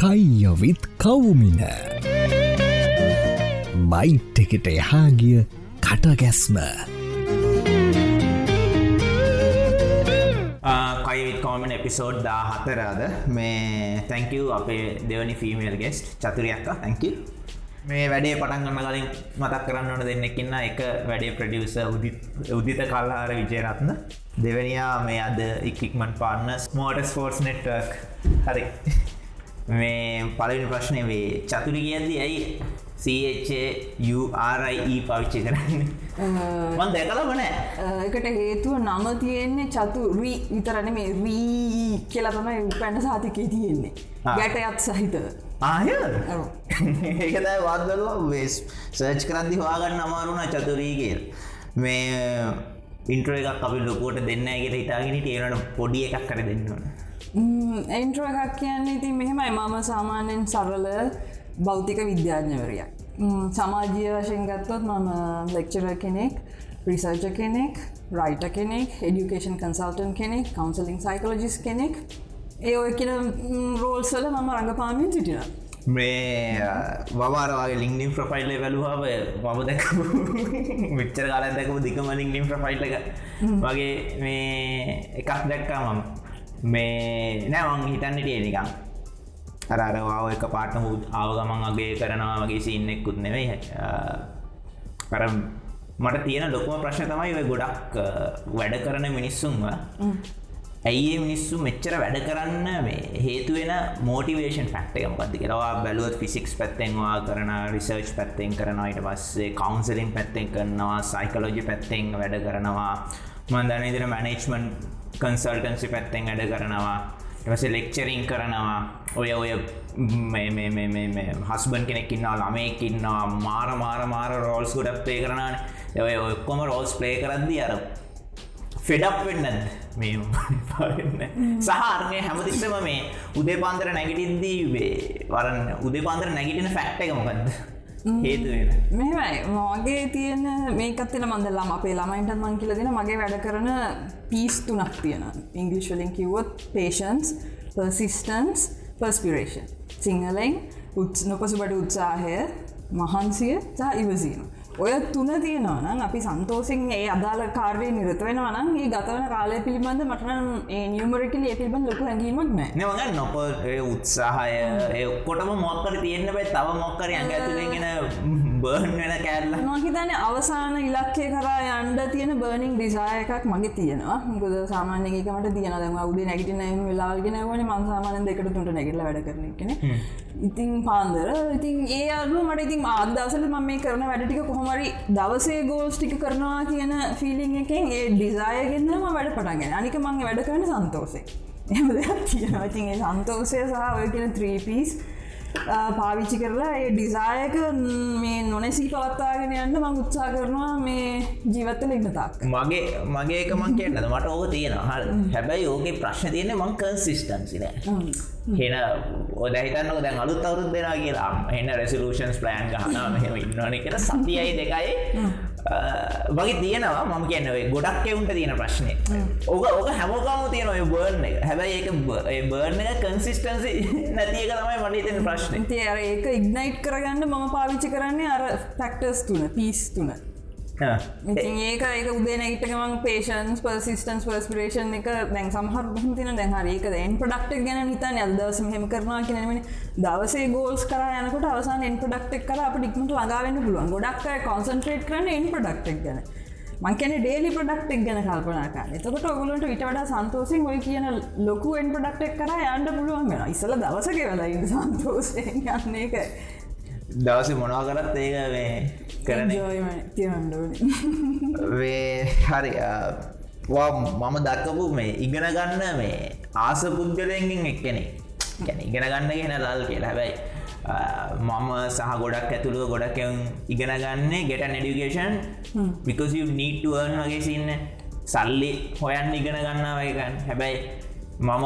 කයියොවිත් කවුමින. Bite එකට එහාගිය කටගැස්ම. කයිවිත් කෝමෙන් episode දා හතරාද මේ තැංකව අපේ දෙවනි ෆීමේල් ගෙස්ට් චතුරයක්ක තැංක මේ වැඩේ පටන්ගන්න කලින් මතක් කරන්න ඕන දෙන්නෙක්කින්න එක වැඩේ ප්‍රඩියස උදිත කල්හාර විජයරත්න දෙවනියා මේ අද ඉක්කික්මන් පාන්න ස්මෝට ස්පෝර්ස් නෙට්වක් හරි. මේ පලවිනි ප්‍රශ්නය වේ චතුරි කියද්දි ඇයි CHURIE පවිච්චි කරන්න? මන් දැකල වනෑ එකට හේතුව නම තියෙන්නේ චතු රී විතරන මේ රී කියලා තමයි පැන්න සාතිකේ තියෙන්නේ. ගැටයත් සහිතව. ආය? ඒකතයි වාදලවා වෙස් සර්ච් කරන්දි හවාගන්න අමාරුණ චතුරී කියල්. මේ ඉන්ට්‍ර එකක් අපි ලොකෝට දෙන්න ඇගෙට හිතාගෙන ඒනට පොඩි එකක් කර දෙන්නවන එන්ට්‍ර එකක් කියන්නේ ඉතින් මෙහෙමයි. මම සාමාන්‍යෙන් සරල බෞතික විද්‍යාඥවරයක් සමාජය වශයෙන් ගත්තොත් මම ලෙක්චර කෙනෙක් රිසර්ජ කෙනෙක් රයිට කෙනෙක් එඩියුකේෂන් කන්සල්ටන් කෙනෙක් කවන්සලින් සයිකලජිස් කෙනෙක්. ඒ ඔය කියන රෝල්සල මම රඟපාමින් සිටින මේ වවාරවාගේ ලිින්ිම් ප්‍රෆයිල්ල වැලුවාව මම දැක විච්චර කාල දැකම දිකම ලිින්ිම් ප්‍රෆයිල් එක. වගේ මේ එකක් දැක්කා මම මේ නෑවන් හිතන්නට නිකම් අරරවාව එක පාටම ආව ගමන් අගේ කරනවා වගේ සින්නෙක්කුත් නෙවෙයි කර මට තියෙන ලොකුම ප්‍රශ්න තමයි ඔය ගොඩක් වැඩ කරන මිනිස්සුන්ව. ඇයි මිනිස්සු මෙච්චර වැඩ කරන්න මේ හේතුවෙන මෝටිවේෂන් ෆක්ට එකමකක්ද කියලවා බැලුවත් ෆිසික්ස් පැත්තෙන්වා කරන රිසර්ච් පැත්තෙන් කරනවාට පස්සේ කවන්සලින් පැත්තෙන් කරනවා සයිකලෝජි පැත්තෙන් වැඩ කරනවා. මන්දන ඉදිර මැනේජ්මන් කන්සල්ටන්සි පැත්තෙන් වැඩ කරනවා. එවස ලෙක්චරින් කරනවා. ඔය ඔය හස්බන් කෙනෙක්කින්නවා ළමයකින්නවා මාර මාර මාර රෝල්ස් ගොඩක් පේ කරනාන ඔය ඔක්කොම රෝල්ස් ප්ලේ කරද්දි අර ෆෙඩක් වෙන්නද මේ සහරනය හැමතිස්සම මේ උදේ පාන්දර නැගිටින්දී වරන්න උදේ පාන්දර නැගිටින ෆැක්ට එක මොකක්ද හේතුවෙන මෙමයි මගේ තියෙන මේකත්තින මන්දල්ලාම අපේ ළමයින්ට මං කියල දෙන මගේ වැඩ කරන පිස් තුනක් තියෙන ඉංගලිශ්වලින් කිව්වොත් පේෂන්ස් පර්සිස්ටන්ස් පර්ස්පිරේෂන් සිංහලෙන් උත් නොපසුබට උත්සාහය මහන්සිය සහ ඉවසීම. ඔය තුන තියෙනවනම් අපි සන්තෝසින් ඒ අදාළ කාර්ය නිරත වෙනවනම් ඒ ගතවන කාලය පිළිබඳ මටන ඒ නියමරකල ඒ පිළිබඳ ලොකු හැඟීමක් නෑ නවග නොප උත්සාහය ඒ ඔක්කොටම මොක්කර තියෙන්න්න බයි තව මොක්කර ඇඟ ඇතුළෙගෙන බර්න් වෙන කෑල්ල. මහිතන අවසාන ඉලක්කය කරා යන්ඩ තියෙන බර්නිින් ඩිසාය එකක් මගේ තියෙනවා. මුකද සාමාන්‍යකමට තියන දම උදේ නැගටින වෙලාගෙන වන මන්සාමාන දෙකට තුට නැගල වැඩ කරන කෙන ඉතින් පාන්දර. ඉතින් ඒ අරුව මට ඉතින් ආදසල ම මේ කරන වැඩටික කොහොමරි දවසේ ගෝල්ස් ටික කරනවා කියන ෆිලිං එකෙන් ඒ ඩිසායගෙන්න්නම වැඩ පටන්ගෙන අනික මංගේ වැඩ කරන සන්තෝසේ එම දෙයක් තියෙනවා. ඉතින් ඒ සන්තෝසය සහ ඔය කියන ත්‍රීපිස් පාවිච්චි කරලා ඒ ඩිසායක මේ නොනැසී පවත්තාගෙන යන්න මං උත්සා කරනවා මේ ජීවත්තල ඉන්නතාක් මගේ මගේ එකමක් කියන්නද? මට ඕක තියෙන හල් හැබැයි ඕකේ ප්‍රශ්න තියෙන මං කන්සිිස්ටන්සින හෙන ඔදහිතන්නක දැන් අලුත් අවරුත් දෙෙන කියලා. එන්න රෙසලූෂන්ස් ප්ලෑන් ගහනා මෙහම ඉන්නවන කියෙන සතියයි දෙකයි වගේ තියෙනවා. මම කියන්නවේ ගොඩක් එවුන්ට තියෙන ප්‍රශ්නය ඕක ඕක හැමෝකාම තියෙන ඔය බර්න එක. හැබැයි ඒක බර්න එක කන්සිස්ටන්සි නැතික තමයි මට තෙන ප්‍රශ්න. අර ඒක ඉක්නයිට් කරගන්න මම පාවිච්චි කරන්නේ අර ෆැක්ටර්ස් තුන පිස් තුන ඒක ඒක උදේ නැගිටකමන් පේෂන්ස් පර්සිස්ටන්ස් පර්ස්පිරේෂන් එක දැන් සමහර තින දැහර ඒක එන් පඩක්ට ගැන නිතන් අදවස හෙම කරනවා කියනවන දවසේ ගෝල්ස් කර යනකට අවසාන එන් පඩක්ටක් කර අප ඩික්මට ලඟාවන්න පුළුවන් ගොඩක් කොන්සන්ට්‍රේට් කරන එන් පඩක්ටක් ගැන මංකන ඩේලි පඩක්ටක් ගැන කල්පනාකා එතකට ඔගුලට විට වඩා සන්තෝසින් ඔය කියන ලොකු එන් පඩක්ටක් කර යන්න පුළුවන් වෙන ඉසල දවසක වෙලා ඉන්න සන්තෝසය යන්නේ එක දවස මොනා කරත් ඒක මේ කරන වේ හරි මම දක්කපු මේ ඉගෙන ගන්න මේ ආස පුද්ගලයෙන්ගෙන් එක්කෙනෙ ගැන ඉගෙන ගන්න ගෙන දල් කියලා හැබැයි මම සහ ගොඩක් ඇතුළුව ගොඩක් ඉගෙන ගන්නේ ගෙට නෙඩිකේෂන් විකස නීටුවන් වගේ සින්න සල්ලි හොයන් ඉගෙන ගන්නවයකන් හැබැයි මම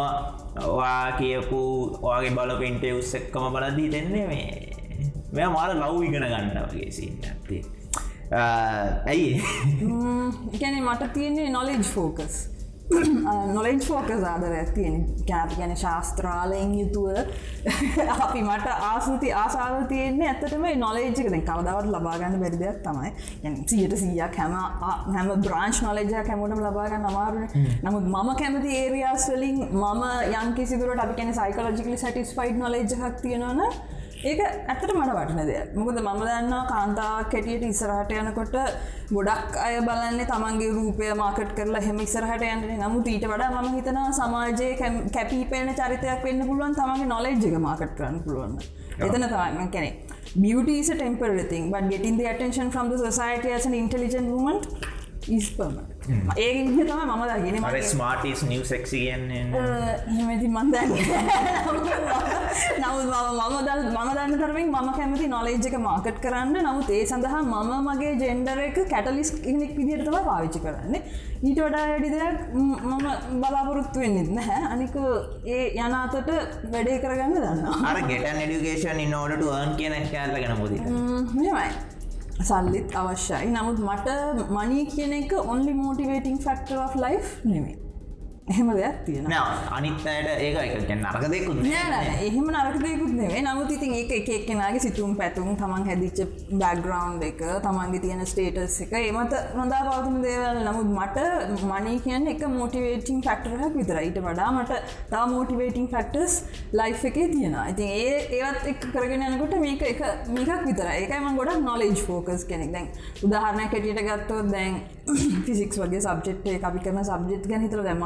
වා කියපු ඔයාගේ බලපෙන්ටේ උස්සෙක්කම බලදී දෙන්නේ මේ මෙ මාර ලව් ඉගෙන ගන්න වගේ සින්න ඇත්තේ ඇයි? ගැන මට තියන්නේ නොලෙජ් ෆෝකස් නොලෙන්් ෆෝකස් ආදර ඇතියෙන් කැපි ගැන ශාස්ත්‍රාලයෙන් යුතුව අපි මට ආසති ආසාාව තියන්නේ ඇත්තටම නොලේජක කවදවට ලබාගන්න බැරිදයක් තමයි. සියට සීයක් හැම හැම බ්‍රාංශ් නොලෙජ කැමටම ලබාගන්න අමාරුණ නමුත් මම කැමති ඒරියස් වලින් මම යන්කිසිදුරට අපි කැන සයිකලජිකලි සටිස් ෆයිඩ් නොලෙජ්හක් තියෙනවන ඒක ඇත්තට මට වටන දෙයක්. මොකද මම දන්නවා කාන්තාවක් කැටියට ඉස්සරහට යනකොට ගොඩක් අය බලන්නේ තමන්ගේ රූපය මාකට් කරලා හෙම ඉස්සරහට යන්නේ නමුත් ඊට වඩා මම හිතනවා සමාජයේ කැපීපෙන චරිතයක් වෙන්න පුළුවන් තමන්ගේ නොලෙජ්ජක මාකට් කරන්න පුළුවන් එතන තමන් කෙනෙ beauty is a temporary thing but getting the attention from the society as an intelligent woman is permanent ඒ තම මම දගෙන මර ස්මාර්ටස් නිව සෙක්සි කියන්නේ. එහෙමති මන්ද නමුත් මම දල් මම දන්න තරමින් මම කැමති නොලේජ්ක මාකට් කරන්න. නමුත් ඒ සඳහා මම මගේ ජෙන්ඩර එක කැටලිස් කෙනෙක් විදිරතම පාවිච්චි කරන්නේ. ඊට වඩා වැඩිදයක් මම බලාපොරොත්තු වෙන්නෙත් නැහැ. අනික ඒ යනාතට වැඩේ කරගන්න දන්න අර ගෙටන් එඩිකේෂන් ඉන්නෝඩට වන් කියන කෑල්ල ගැන මුද මෙමයි සල්ලිත් අවශ්‍යයි. නමුත් මට මනී කියන එක ඔන්ලි මෝටිවේටිං ෆක්ටර් of ලයි් නෙමේ එහෙම දෙයක් තියෙන අනිත් අයට ඒක එක නරක දෙකුත් එහෙම නරකදයකුත් නෙවේ නමුත් ඉතින් ඒක එක එක්කෙනගේ සිතුම් පැතුම් තමන් හැදිච්ච බැග්‍රවන්් එක තමන්ගේ තියෙන ස්ටේටස් එක එමත නොදා පවතුන දේවල්. නමුත් මට මනී කියන්න එක මෝටිවේටිං ෆක්ටරහක් විතරයිට වඩා මට තා මෝටිවේටිං ෆක්ටර්ස් ලයි් එකේ තියෙන ඉතින් ඒ ඒවත් එක් කරගෙන යනකොට මේක එක මේකක් විතර ඒකම ගොඩ නොලෙජ් ෆෝකස් කෙනෙක්. දැන් උදාහරණය කැටියට ගත්තොත් දැන් ෆිසික්ස් වගේ සබ්ජෙට් අපි කරන සබ්ජෙට් ගැන හිතර දැමම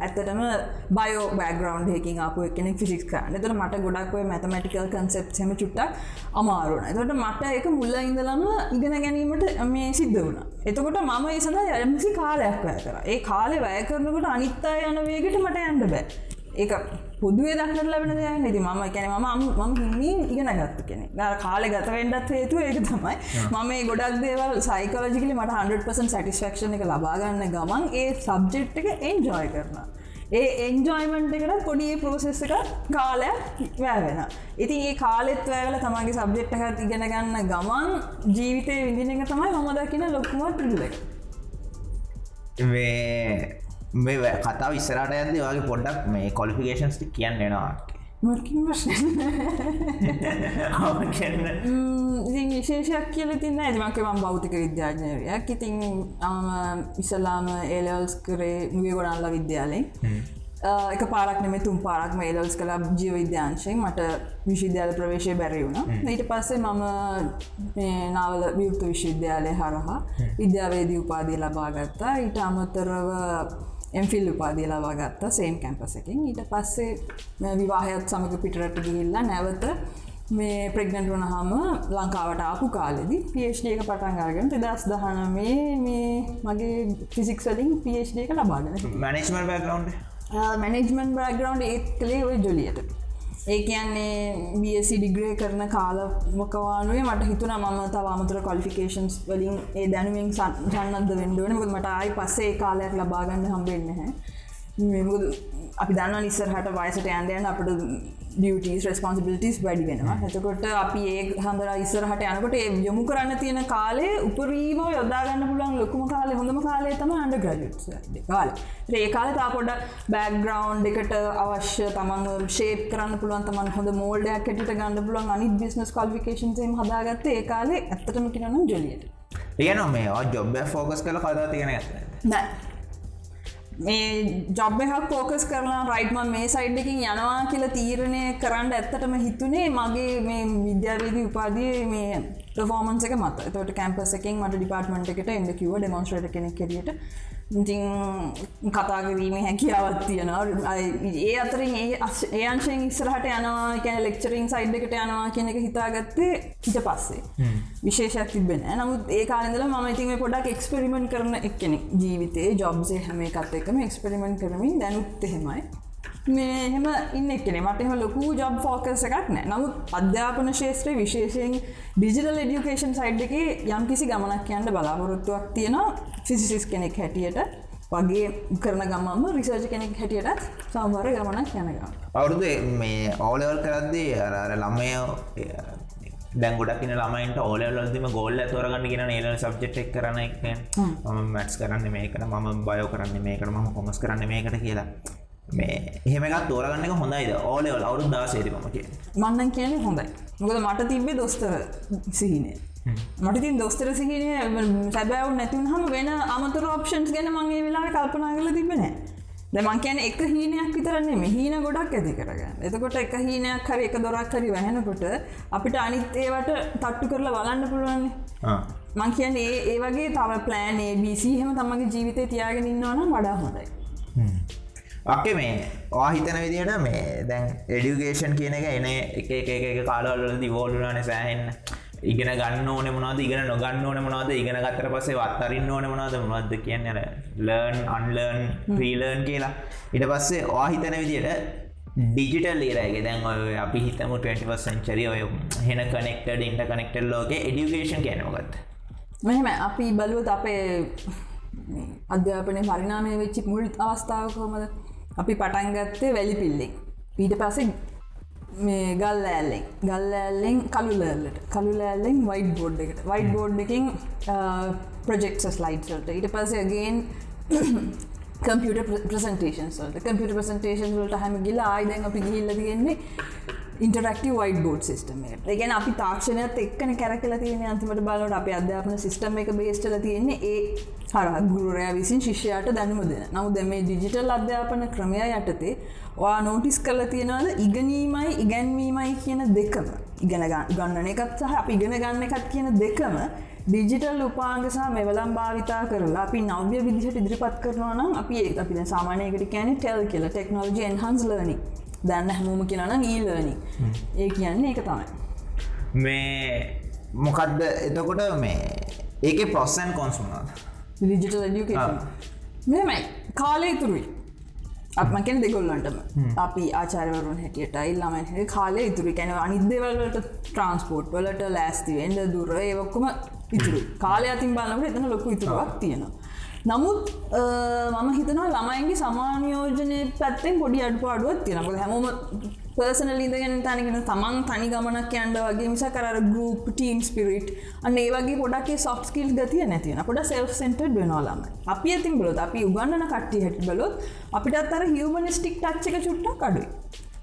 ඇත්තටම බයෝ බෑග්‍රවන්් හකින් අප කෙනෙක් ෆිසික් කරන්න. එතට මට ගොඩක්ව මැතමටිකල් කන්සෙප්ම චුට්ටක් අමාරුණ එතට මට එක මුල්ල ඉඳලම ඉගෙන ගැනීමට මේ සිද්ධ වුණ. එතකොට මම ඒ සඳ යම්සි කාලයක් වැය කර. ඒ කාලෙ වැය කරනකට අනිත්තා යන වේගට මට ඇන්ඩ බෑ. ඒක පොදුවේ දහට ලබෙන දෙයක් නැති මම කැන ම මම හිමින් ඉගෙන ගත්ත කෙනෙ කාලෙ ගතවෙන්ඩත් හේතු ඒක තමයි. මම මේ ගොඩක් දේවල් සයිකලජිකලි මට 100% සටිස්ෆක්ෂණ එක ලබාගන්න ගමන් ඒ සබ්ජෙට් එක එන්ජෝය කරන ඒ එන්ජෝයිමන්ට් එකට පොඩිය පෝසෙස් එක කාලයක් වැෑවෙන ඉතින් ඒ කාලෙත් වැෑවල තමන්ගේ සබ්ජෙට් එකත් ඉගෙන ගන්න ගමන් ජීවිතය විදින එක තමයි මම දකින ලොකුමට පිල්ලක මේ මේ කතාව ඉස්සරට ඇද වගේ පොඩ්ඩක් මේ කොලිෆිකේෂන්ස් කියන්න එනවා විශේෂයක් කියල තින්න ඇතිමකම බෞතික විද්‍යාඥයක්. ඉතින් ඉසලාම ඒලවල්ස් කරේ මුගේ ගොඩල්ල විද්‍යාලෙන් එක පාරක් නෙම තුම් පාරක් මේලල්ස් කලා ජීව විද්‍යාංශයෙන්. මට විශවිද්‍යාල ප්‍රවේශය බැරි වුණ. ඊට පස්සේ මම නාවල වියුක්ත විශ්වවිද්‍යාලය හරහා විද්‍යාවේදී උපාදී ලබාගත්තා ඊට අමතරව එම්ෆිල් උපාදිය ලවා ගත්තා සේම් කැම්පස එකින් ඊට පස්සේ විවාහයත් සමඟ පිටරට ගිහිල්ලා නැවත මේ ප්‍රග්නට් වනහම ලංකාවට ආපු කාලෙදි පිේෂ්ඩ එක පටන් අරගෙන දස් දහන මේ මේ මගේ ෆිසික් වලින් පිේෂ්ඩ එක ලබාගෙන මනස්මල් බැග්‍රවන්් මැනෙජමන් බ්‍රග්‍රවන්් ඒත් කළේ ඔය ජොලියට ඒ කියන්නේ බSC ඩිග්‍රේ කරන කාලමකවානුවේ මට හිතුන මම තවාමතර කොලිෆිකේන්ස් වලින් ඒ දැනුවෙන් සන්නද වෙන්ඩුවන මට ආයි පස්සේ කාලයක් ලබාගන්න හම්බෙන්න හැ අපි දන්න නිස්සරහට වයිසට යන්දයන් අපට ඩියටස් රස්පොන්සිබිලිටස් වැඩි වෙනවා එතකොට අපි ඒ හඳර ඉස්සරහට යනකොට යොමු කරන්න තියෙන කාලේ උපරීම යොදාගන්න පුලන් ලොකුම කාලේ හොඳම කාලේ තම අන්ඩ ග්‍රජට් කාල. ඒ කාල තාපොඩ බෑග්‍රවන්් එකට අවශ්‍ය තමන් ශේප් කරන්න පුළුවන් තමන් හොඳ මෝල්ඩයක් ඇට ගන්න පුලන් අනි බිස්නස් කල්ිකේෂන්සේම හදාගත්ත ඒ කාලේ ඇත්තටම කියනම් ජොලියට තියන මේ ජොබ්බ ෆෝකස් කළ කදා තියෙන ඇත නෑ මේ ජොබ් එකක් පෝකස් කරලා රයිට්ම මේ සයිඩ් එකින් යනවා කියලා තීරණය කරන්න ඇත්තටම හිතුනේ මගේ මේ විද්‍යාවේදී උපාදිය මේ ෆෝමන්ස එක මත. තොට කැම්පස එකින් මට ඩිපාර්ට්මට එකට එන්න කිව ඩෙමොන්ස්ට්‍රට කෙනෙක් කෙරියට ඉතින් කතාගරීමේ හැකියාවත් තියෙනවා. ඒ අතරින් ඒ අංශයෙන් ඉස්සරහට යනවා කැන ලෙක්චරින් සයිඩ් එකට යනවා කියන එක හිතාගත්තේ හිට පස්සේ. විශේෂයක් තිබෙන නමුත් ඒ කාලඳල ම ඉතින් පොඩක් එක්ස්පෙරිමෙන්ට් කරන එක්කෙනෙ ජීවිතේ ජොබ්සේ හැම එකත් එකම එක්ස්පෙරිමෙන්ට් කරමින් දැනුත් එහෙමයි මේ එහෙම ඉන්න එක්කෙනෙ මට එම ලොකු ජොබ් ෆෝකස එකක් නෑ. නමුත් අධ්‍යාපන ශේත්‍රය විශේෂයෙන් ඩිජිටල් එඩියුකේෂන් සයිඩ් එක යම් කිසි ගමනක් කියන්න බලාපොරොත්තුවක් තියෙනවා ෆිසිසිස් කෙනෙක් හැටියට. වගේ කරන ගමම රිසර්ජ කෙනෙක් හැටියටත් සම්වර ගමනක් යනගම් අවුරුදු මේ ඕලවල් කරද්දී අර ළමය දැන් ගොඩක් ඉන්න ළමයින්ට ඕලවලදම ගෝල්ල තොරගන්න ගෙන ඒල සබ්ජෙට් එක් කරන එක මම මැට්ස් කරන්න මේකට මම බයෝ කරන්න මේකට මම කොමස් කරන්න මේකට කියලා මේ එහෙමකත් තෝරගන්න එක හොඳයිද ඕලවල් අවුරු දාසේරිමම කිය මන්නන් කියන්නේ. හොඳයි. මොකද මට තිබ්බේ දොස්තර සිහිනය. මට තින් දොස්තර සිහිනය සැබැව් නැතිවන් හම වෙන අමතුර ඔප්ෂන්ස් ගැන මගේ වෙලා කල්පනා කල තිබෙනෑ දෙමන් කියන එක හීනයක් විතරන්නේ මෙහීන ගොඩක් ඇති කරගන්න. එතකොට එක හීනයක් හරි එක දොරක් හරි වැහෙනකොට අපිට අනිත් ඒවට තට්ටු කරලා බලන්න පුළුවන්නේ. මං කියන්න ඒ වගේ තම ප්ලෑන් ABC හෙම තමගේ ජීවිතය තියාගෙන ඉන්නවනම් වඩා හොඳයි අක්ක මේ වාහිතන විදියට මේ දැන් එඩියුගේෂන් කියන එක එන එක එක එක කාලවල දිවෝලුනාන සෑහෙන්න. ඉගෙන ගන්න ඕන මොනද ඉගෙන නොගන්න ඕන මොනද ඉගෙන ගත්තර පසේ වත්තරන්න ඕන මොනද මොනද කියන්න ලර්න් අන්ලර්න් ප්‍රීලර්න් කියලා. ඉට පස්සේ වාහිතන විදියට ඩිජිටල් ඒරගේ දැන් ඔය අපි හිතම 20 සංචරි ඔය හෙන කනෙක්ටඩ ඉන්ට කනෙක්ටල් ලෝක එඩියුගේෂන් කියනවගත් මෙහෙම අපි බලුවත් අපේ අධ්‍යාපනය පරිනාමය වෙච්චි මුල් අවස්ථාව කොමද අපි පටන් ගත්තේ වැලි පිල්ලෙක් ඊට පසේ මේ ගල් ඇල්ලෙන්. ගල් ඇල්ලෙන් කළුලෑල්ලට කළුලෑල්ලෙන් වයිට බෝඩ් එකට. වයිට බෝඩ් එකින් ප්‍රජෙක්ස් ලයිට්ට ඊට පසේගෙන් කම්පියට ප්‍රසන්ටේෂන් සල්ට කම්පියට ප්‍රසන්ටේෂන් වලට හැම ගිල ආයිදැන් අපි ගිල්ල තියෙන්නේ ඉන්ටරක්ටව වයිට බෝඩ් සිස්ටම එකගැන අපි තාක්ෂණයත් එක්කන කැරකල තියෙන අන්තිමට බලට අප අධ්‍යාපන සිස්ටම එක බේස්ටල තියෙන්නේ ඒ හරත් ගුරයා විසින් ශිෂ්‍යයට දැනුම දෙන. නමු දැ මේ ඩිජිටල් අධ්‍යාපන ක්‍රමය යටතේ වා නෝටිස් කල තියෙනවද? ඉගනීමයි ඉගැන්වීමයි කියන දෙකම. ඉගෙන ගන්නන එකත් සහ අපි ඉගෙන ගන්න එකත් කියන දෙකම ඩිජිටල් උපාගසා මෙවලම් භාවිතා කරලා අපි නව්‍ය විදිහට ඉදිරිපත් කරනවා නම් අපි ඒ අපි සාමානයකට කැන ටෙල් කියලා. ටෙක්නෝජි එන්හන්ස් ලනි දන්න හැමෝම කියනනම් ඊලනි ඒ කියන්නේ ඒක තමයි. මේ මොකක්ද එතකොට මේ ඒක පොස්සන් කොන්සුනාද ඩියුකේෂන් මෙමයි කාලය තුරුයි අපමකෙන් දෙගොල්ලන්ටම. අපි ආචාරවරුන් හැටියට ඉල්ලමන් හ කාලය ඉතුරු කැන අනිදවලට ට්‍රන්ස්පෝට් වලට ලෑස්තිවෙන්ඩ දුර ඒවක්කොම ඉතුරු කාලය අතින් බලනට එතන ලොකු ඉතුරුවක් තියෙනවා. නමුත් මම හිතනවා ළමයින්ගේ සමානයෝජනය පැත්තෙන් පොඩි අඩු අඩුවත් තියෙනක හැමෝම පර්සනල් ඉදගෙන තනිගෙන තමන් තනි ගමනක් යන්ඩ වගේ මිස කර ගරුප් ටීම් ස්පිරිට් අන්න ඒ වගේ පොඩක් සොෆ්ස්කිල් ගතිය නැතින පොඩ සෙල් සෙන්ටර් වෙනවාලාම අපි ඇතින් බලොත් අපි උගන්නන කට්ටි හැට බලොත් අපිට අත්තර හිවමනිස්ටික් ටච්චක චුට්ටක් අඩුයි.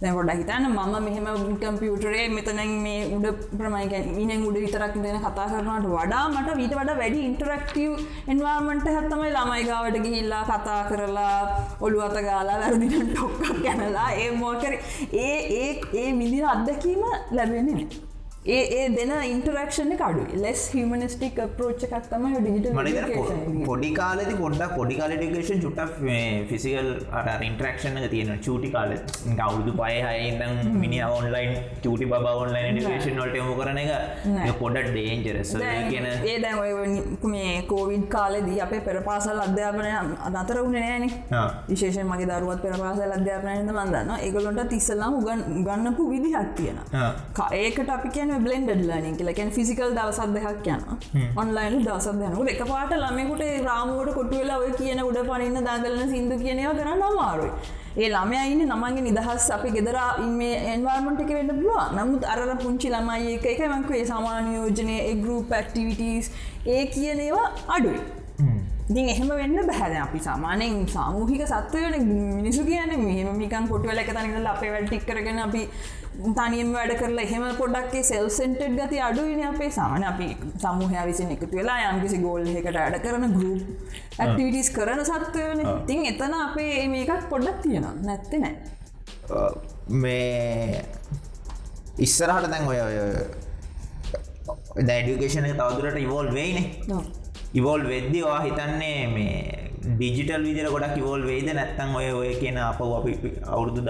දැකොට හිතන්න. මම මෙහෙම කම්පියුටරේ මෙතන මේ උඩ ප්‍රමයික ඉන උඩ විතරක් දෙන කතා කරනට වඩා මට වීට වඩ වැඩි ඉන්ටරක්ටව් එන්වාර්මන්ට හැත්තමයි ළමයිගාවට ගිහිල්ලා කතා කරලා ඔළු අත ගාලා වැරදිට ටොක්ක් ගැනලා ඒ මෝකර ඒ ඒ ඒ විදිර අත්දැකීම ලැබෙන්නේ ඒ ඒ දෙන ඉන්ටරක්ෂණ කඩු ලෙස් හිමනිස්ටික් ප්‍රෝච් එකක්තම ඩිජිට පොඩි කාලෙති පොඩ්ඩක් පොඩි කාලටිකේෂන් චුට්ට ෆිසිකල් අට ඉන්ටරක්ෂණ තියෙන චූටි කාල අවුදු පයහයිදම් මිනි ඔන්ලයින් චූටි බ ඔන්ලයින් ඩිකේෂන් නොට යමු කරන එක පොඩ ඩේන්ජරස් කියන ඒ මේ කෝවිඩ් කාලෙදී අපේ පෙරපාසල් අධ්‍යාපනය අනතර වුණනෑන විශේෂ මගේ දරුවත් පෙරපාසල් අධ්‍යාපනයද මන්දන්න ඒගොලොන්ට තිස්සලාම් ගන්නපු විදිහක් තියෙන ඒකට අපි කියන බ්ලෙන්ඩ ලනින් කියලකැන් ෆිසිකල් දවසත් දෙයක් යන ඔන්ලයින් දවසත් යනු එක පාට ළමෙකුට රාමුවට කොටු වෙලා ඔය කියන උඩ පනින්න දාගලන සිින්දු කියනව කරන්න අමාරුයි. ඒ ළමයයින්න නමගේ නිදහස් අපි ගෙදර මේ එන්වර්මට එක වෙන්න පුළුව නමුත් අර පුංචි ළමයි එක එකමක්වේ සමානයෝජනය එගරුප ඇක්ටිවිටස් ඒ කියනේවා අඩුයි. ඉතින් එහෙම වෙන්න බැහැද අපි සාමානයෙන් සාමූහික සත්වයන මිනිසු කියන මෙහම මිකන් කොටුවල එක තනිකල අපේ වැඩ ටික් කරගෙන අපි තනියම් වැඩ කරලා එහෙම පොඩක්ේ සෙල් සෙන්ටඩ් ගති අඩුවන අපේ සාමන අපි සමූහය විසින් එකතු වෙලා යම්කිසි ගෝල් එකට ඇඩ කරන ගරුප් ඇක්ටිවිටස් කරන සත්වයන. ඉතින් එතන අපේ මේකත් පොඩ්ඩක් තියෙනවා. නැත්ති නෑ. මේ ඉස්සරහට දැන් ඔය ඔය දැඩිකේෂන තවදුරට ඉවෝල් වෙයිනේ. ඉවෝල් වෙද්දිවා හිතන්නේ මේ ඩිජිටල් විදිර ගොඩක් ඉවෝල් වේද නැත්තන් ඔය ඔය කියන අප අපි අවුරුදු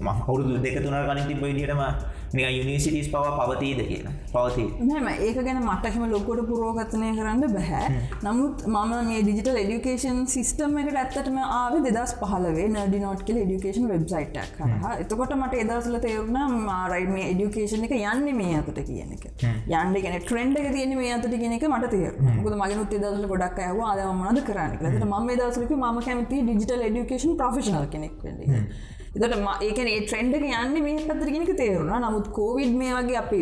මහවුරුදු දෙක තුනර කලින් තිබ ඉඩටම නික යුනිසිටිස් පව පවතීද කියන පවති. මෙම ඒක ගැන මටහම ලොකොට පුරෝගතනය කරන්න බැහැ. නමුත් මම මේ ඩිජිටල් එඩියුකේෂන් සිිස්ටම් එකට ඇත්තටම ආව දෙදස් පහලවේ නඩි නෝට් කියල ඩියුකේෂන් වෙබ්සයිට්ක් කරහ එතකොට මට එදසල තේරුණ මාරයි මේ එඩියුකේෂන එක යන්න මේ අතට කියන එක. යන්න ගෙන ට්‍රෙන්ඩ් එක තියෙන මේ අතට කියන එක මට තේර ොද මගේ ුත් දසල ගොඩක් ඇව ආදමනද කරන්න ට ම දසලක ම කැමති ඩිජිටල් එඩියුකේෂන් ප්‍රෆෙෂනල් කෙනෙක් වෙන්නේ එතට ඒකන ඒ ට්‍රෙන්ඩ් එක යන්න මේ පැතරගෙනක තේරුණා නමුත් කෝවිඩ් මේ වගේ අපි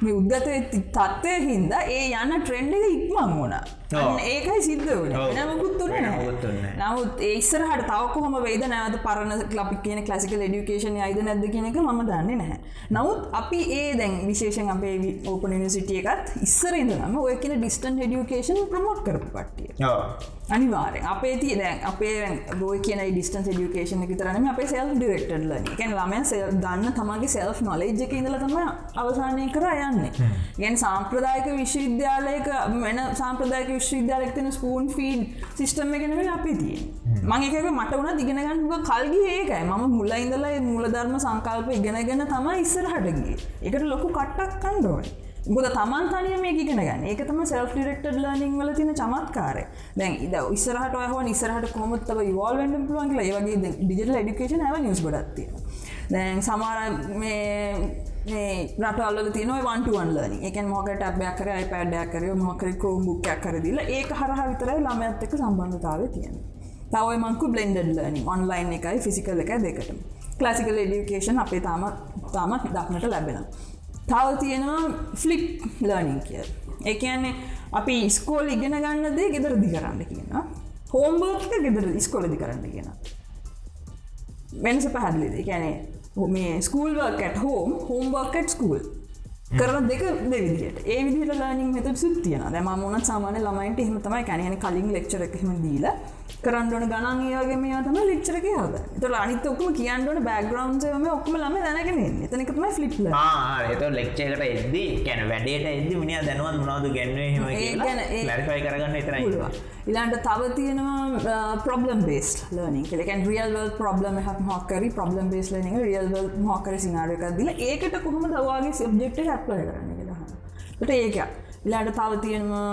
මේ උද්ගත තත්ත්වය හින්දා ඒ යන්න ට්‍රෙන්ඩ් එක ඉක්මං වුණ ඔව්. ඒකයි සිද්ධ ඔව්. නමුකුත් තුන වෙන මොකුත් උන්නේ නැහැ. නමුත් ඒස්සරහට තවකොහොම වේද නැවත පරණ ලපි කියන කලසිකල් එඩියුකේෂන් අයිද නැද කියන එක ම දන්නේ නැහැ. නමුත් අපි ඒ දැන් විශේෂෙන් අපේ ඕපන නිසිටිය එකත් ඉස්සර ඉඳලම ඔය කියන ඩිස්ටන් ඩියුකේෂන් ප්‍රමෝට් කරපු පට්ටිය අනිවාරය අපේ තිය දැන් අපේ රෝය කියන ඩිස්ටන් ඩියුකේෂන විතරන අපේ සෙල් ඩිරෙක්ටඩ්ල එකැන් ළමය සෙල් දන්න තමගේ සෙල්් නොලෙජ් එක ඉඳල තම අවසානය කර යන්නේ. ගැන් සාම්ප්‍රදායක විශ්වවිද්‍යාලයක මෙන සාම්ප්‍රදායක විශ්වවිද්‍යාලක්තන ස්පූන් ෆීඩ් සිිස්ටම් එකනව අපි තිය මංකක මට වුණ දිගෙනගන්නක කල්ගේ ඒකයි මම මුල්ල ඉඳලා මුලධර්ම සංකල්ප ඉගෙනගෙන තමයි ඉස්සරහටගේ එකට ලොකු කට්ටක් කණ්ඩෝයි ගොද තමන් තනිය මේ ගෙන ගන්න. ඒක තම සෙල් ඩිරෙක්ටඩ් ලනිං වල තින චමත්කාරය. දැන් ඉද ඉස්සරහට හව නිසරහට කොමත්තව වල්වෙන්ඩ පුළුවන් කියලා. ඒවගේ ඩිජිටල් ඩිකේෂන් නිස් ගොඩත්තිය දැන් සමාර මේ රටල්ල තින වන්ටුවන් ලනි එක මොක ටබයක් කර පඩයක් කර මොකර කෝම් බුක්යක් කරදිල ඒක හරහ විතරයි ළමඇත් එක්ක සම්බන්ධතාව තියෙන තවයි මංකු බ්ලෙන්ඩඩ් ලනි ඔන්ලයින් එකයි ෆිසිකල් එක දෙකටම. කලසිකල් එඩියකේෂන් අපේ තාම තාමත් දක්නට ලැබෙන තව තියෙනවා ෆ්ලිප් ලර්නිින් කිය එකන්නේ අපි ස්කෝල් ඉගෙන ගන්න දේ ගෙදරදි කරන්න කියන හෝම්බර්ක ගෙදර ස්කොලදි කරන්න කියන වෙනස පැහදිලිද? කැනේ මේ ස්කූල්වර්කට හෝම් හෝම්බර්කට් ස්කූල් කරන දෙක දෙවිදිට ඒ විදිට ලානිින් මෙත සුත් තියෙන දැම මොනත් සාමාන ළමයින්ට එහෙම තමයි කැනහන කලින් ලෙක්චර එකහෙම දීල කරන්නඩන ගනන් ඒවගේ මේ තම ලෙක්චරක හද තොර අනිත ඔක්ම කියන්නට බෑග්‍රවන්්ම ඔක්ම ලම දැනගෙන එතනකම ෆලිප්ල එත ලෙක්චේකට එද්දී කැන වැඩේට එද මිනි දැනුවත් මොනාද ගැන්වේ හෙම ඒ ගැන ඒ- ලරිෆයි කරගන්න එතර ඉලාන්ට තව තියෙනවා ප්‍රබ්ලම් බේස් ලනිින් කෙලකන් රියල්වල් ප්‍රබ්ලම හ මොකරි ප්‍රබ්ලම් බේස් ලනික රියල්වල් මොකර සිනාරක දිල ඒකට කොහොම දවාගේ සබ්ජෙක්ට හැප්ලය කරන්න ට ඒක. ඉලාට තව තියෙනවා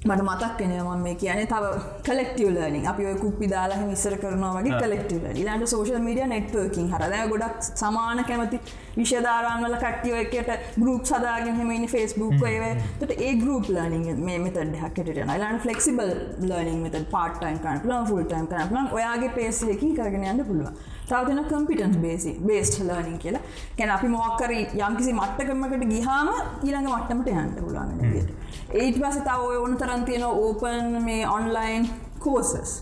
මට මතක් කෙනම මේ කියන තව කලෙක්ටව ලනිින් අපි ඔය කුප්පි දාලා විස්සර කරනවා වගේ කලෙක්ටව ඉලාට සෝෂල් මඩිය නෙට්වර්කින් හරද ගොඩක් සමාන කැමති විෂධාරන්වල කට්ටියෝ එකට ගරුප් සදාගෙන හෙමනි ෆස්බුක් ඒව තට ඒ ගරුප් ලනිින් මේ මෙතට හැකටන ලන් ෆලෙක්සිබල් ලනිින් මෙත පාටයින් කන පලන් ෆුල් ටයිම් කන පලන් ඔයාගේ පේසයකින් කරගෙන යන්න පුළුවන්. තවතින කම්පිටන්ස් බේසි බේස්ට ලනිින් කියලා. කැන අපි මොක්කර යම්කිසි මට්ටකමකට ගිහාම ඊළඟ මට්ටමට යන්න පුළුවන් ඒට පස තව ඔය ඕන තරන් තියෙන ඕපන් මේ online courses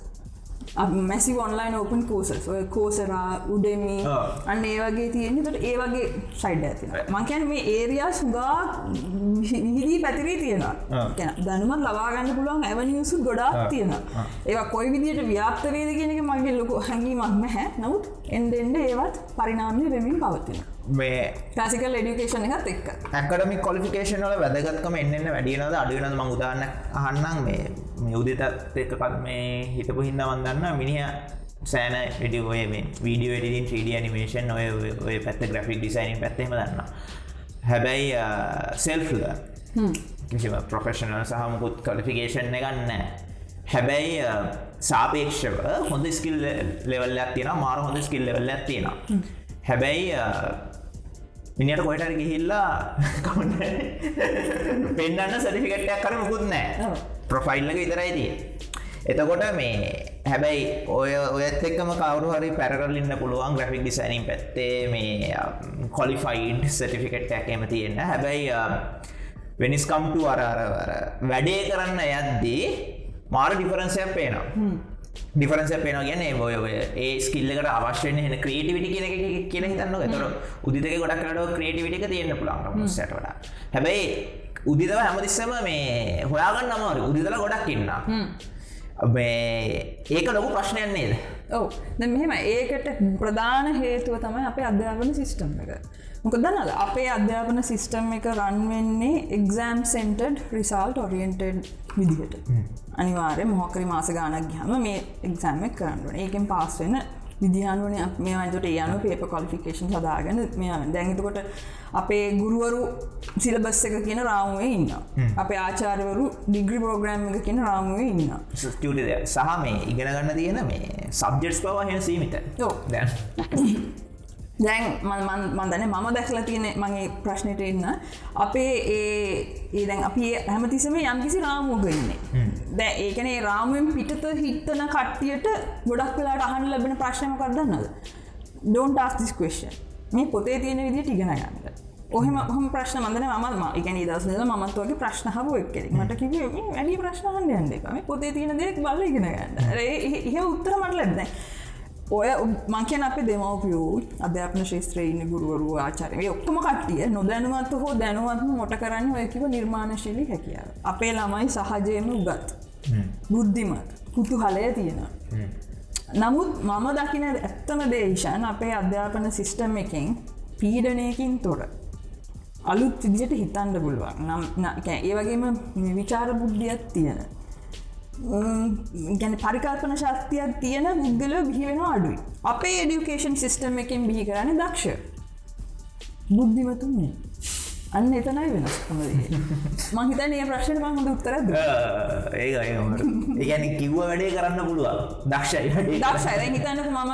massive online open courses ඔය කෝසරා උඩමී. අන්න ඒ වගේ තියෙන. තට ඒ වගේ සයිඩ් ඇතින මංකැන මේ ඒරයා සුගා විහිදී පැතිරී තියෙනවා. ගැන දැනුමත් ලබාගන්න පුළුවන් ඇවනිසු ගොඩාක් තියෙන ඒවා කොයි විදියට ව්‍යාප්තවේද කියනක මගේ ලොකු හැඟීමක් නැහැ. නමුත් එන්ඩ එන්ඩ ඒවත් පරිනාමය වෙමින් පවතින මේ ක්ලාසිකල් එඩිකේෂන් එකත් එක්ක. ඇකඩමි කොලිෆිකේෂන වල වැදගත්කම එන්න වැඩියනද අඩුවනද මං උදාන්න අහන්නම් මේ මේ උදෙතත් එක්කපත් මේ හිතපු හින්න වන්දන්න මිනිහ සෑන ඩිය මේ වීඩියෝ එඩින් 3D නිමේෂන් ඔය ඔය පැත්ත ග්‍රෆික් ඩිසයින් පැත්තෙම දන්න හැබැයි සෙල්ෆල කිසිම ප්‍රොෆෙෂනල් සහමුකුත් කොලිෆිකේෂන් ගන්න හැබැයි සාපේක්ෂව හොඳ ස්කිල් ලෙවල් ඇත්තින මාර හොඳ ස්කිල් ලෙවල් ඇත්තිෙන හැබැයි මිනිට කොයිටර ගිහිල්ලා පෙන්න්න සටිෆිකට්ටයක් කර මුකුත් නෑ. ප්‍රොෆයිල්ලක විතරයි තිය එතකොට මේ හැබැයි ඔය ඔයත් එක්කම කවරු හරි පැරගල්ලින්න පුළුවන් ග්‍රෆික් ඩිසයිනින් පැත්තේ මේ කොලිෆයිඩ් සටිෆිකට් ඇකම තියෙන්න. හැබැයි වෙනිස්කම්ටු අරරවර වැඩේ කරන්න යද්දී මාර ඩිෆරන්සයක් පේනවා ඩිෆරන්ස පේන ගැන ඔය ඒ ස්කිල්ලකට අවශ්‍යන හෙන ක්‍රේටිවිටි කියෙන කියල හිතන්න තොර උදික ගොඩක් කරට ක්‍රේටිවිටික තියෙන්න්න පුළන් සට වඩ. හැබැයි උදිදව හැමතිස්සම මේ හොයාගන්න අමාරු උදිදල ගොඩක් ඉන්න ඒක ලොකු ප්‍රශ්නයක් නේද? ඔව. ද මෙහෙම ඒකට ප්‍රධාන හේතුව තමයි අපේ අධ්‍යාපන සිිස්ටම් එක. මොක දන්නද අපේ අධ්‍යාපන සිිස්ටම් එක රන්වෙන්නේ එක්සෑම් සෙන්ටඩ් රිසල්ට ඔරියන්ටඩ් විදිහට. අනිවාරය මොහකරි මාස ගානක් ගහම මේ එක්සෑම් එක කරන්නන ඒකෙන් පාස් වෙන විදිහානුවන මේ අන්තුට යනු පේප කොලිෆිකේෂන් සදාගන්න මේ දැඟතකොට අපේ ගුරුවරු සිලබස් එක කියන රාමුවේ ඉන්න අපේ ආචාරවරු ඩිග්‍රි පෝග්‍රෑම් එක කියන රාමුවේ ඉන්න ස්ටියටි සහ මේ ඉගෙන ගන්න තියෙන මේ සබ්ජෙට්ස් පවා හෙන සීමිත. දැන් දැන් මන්දන මම දැක්ලා තියෙන මගේ ප්‍රශ්නයට ඉන්න අපේ ඒ ඒ දැන් අපි හැමතිසම යම්කිසි රාමුවගන්නේ දැ ඒකනේ රාමුවෙන් පිටත හිත්තන කට්ටියට ගොඩක් වෙලාට අහන් ලැබෙන ප්‍රශ්නම කරදන්නද ඩෝන්ට ආස්තිස් කේෂන් මේ පොතේ තියෙන විදිට ඉගෙන ගන්නට ඔහම හම. ප්‍රශ්න මදන ම එකන දසල මත්වගේ ප්‍රශ්නහව එක්කෙ මට කිව වැඩි ප්‍රශ්නහන් යන්දකම පොතේ තියෙන දෙයක් බල ඉගෙන ගන්න. ඒ උත්තර මට ලැබන ඔය මංකන අප දෙමවපියෝ අධ්‍යාපන ශේත්‍රයන්න ගුරුවරු ආචාරය ඔක්කම කට්ටිය නොදැනුවත් හෝ දැනුවත්ම මොට කරන්න ඔයකිව නිර්මාණශීලි හැකිය අපේ ළමයි සහජයම උගත් බුද්ධිමත් කුතු හලය තියෙන නමුත් මම දකින ඇත්තම දේශන් අපේ අධ්‍යාපන සිිස්ටම් එකෙන් පීඩනයකින් තොර. අලුත් විදියට හිතන්ඩ පුළුවන්. නම් ඒ වගේම විචාර බුද්ධියත් තියෙන ගැන පරිකල්පන ශක්තියක් තියෙන පුද්ගල බිහිවෙන අඩුයි. අපේ එඩියුකේෂන් සිිස්ටම් එකින් බිහි කරන්න දක්ෂ. බුද්ධිමතුන්නේ අන්න එතනයි වෙනස්කම මහිතන ඒ ප්‍රශ්න මහොඳ උත්තර ඒ ඒගැන කිව්ව වැඩේ කරන්න පුළුවන්. දක්ෂයි දක්ෂයි. හිතන්න මම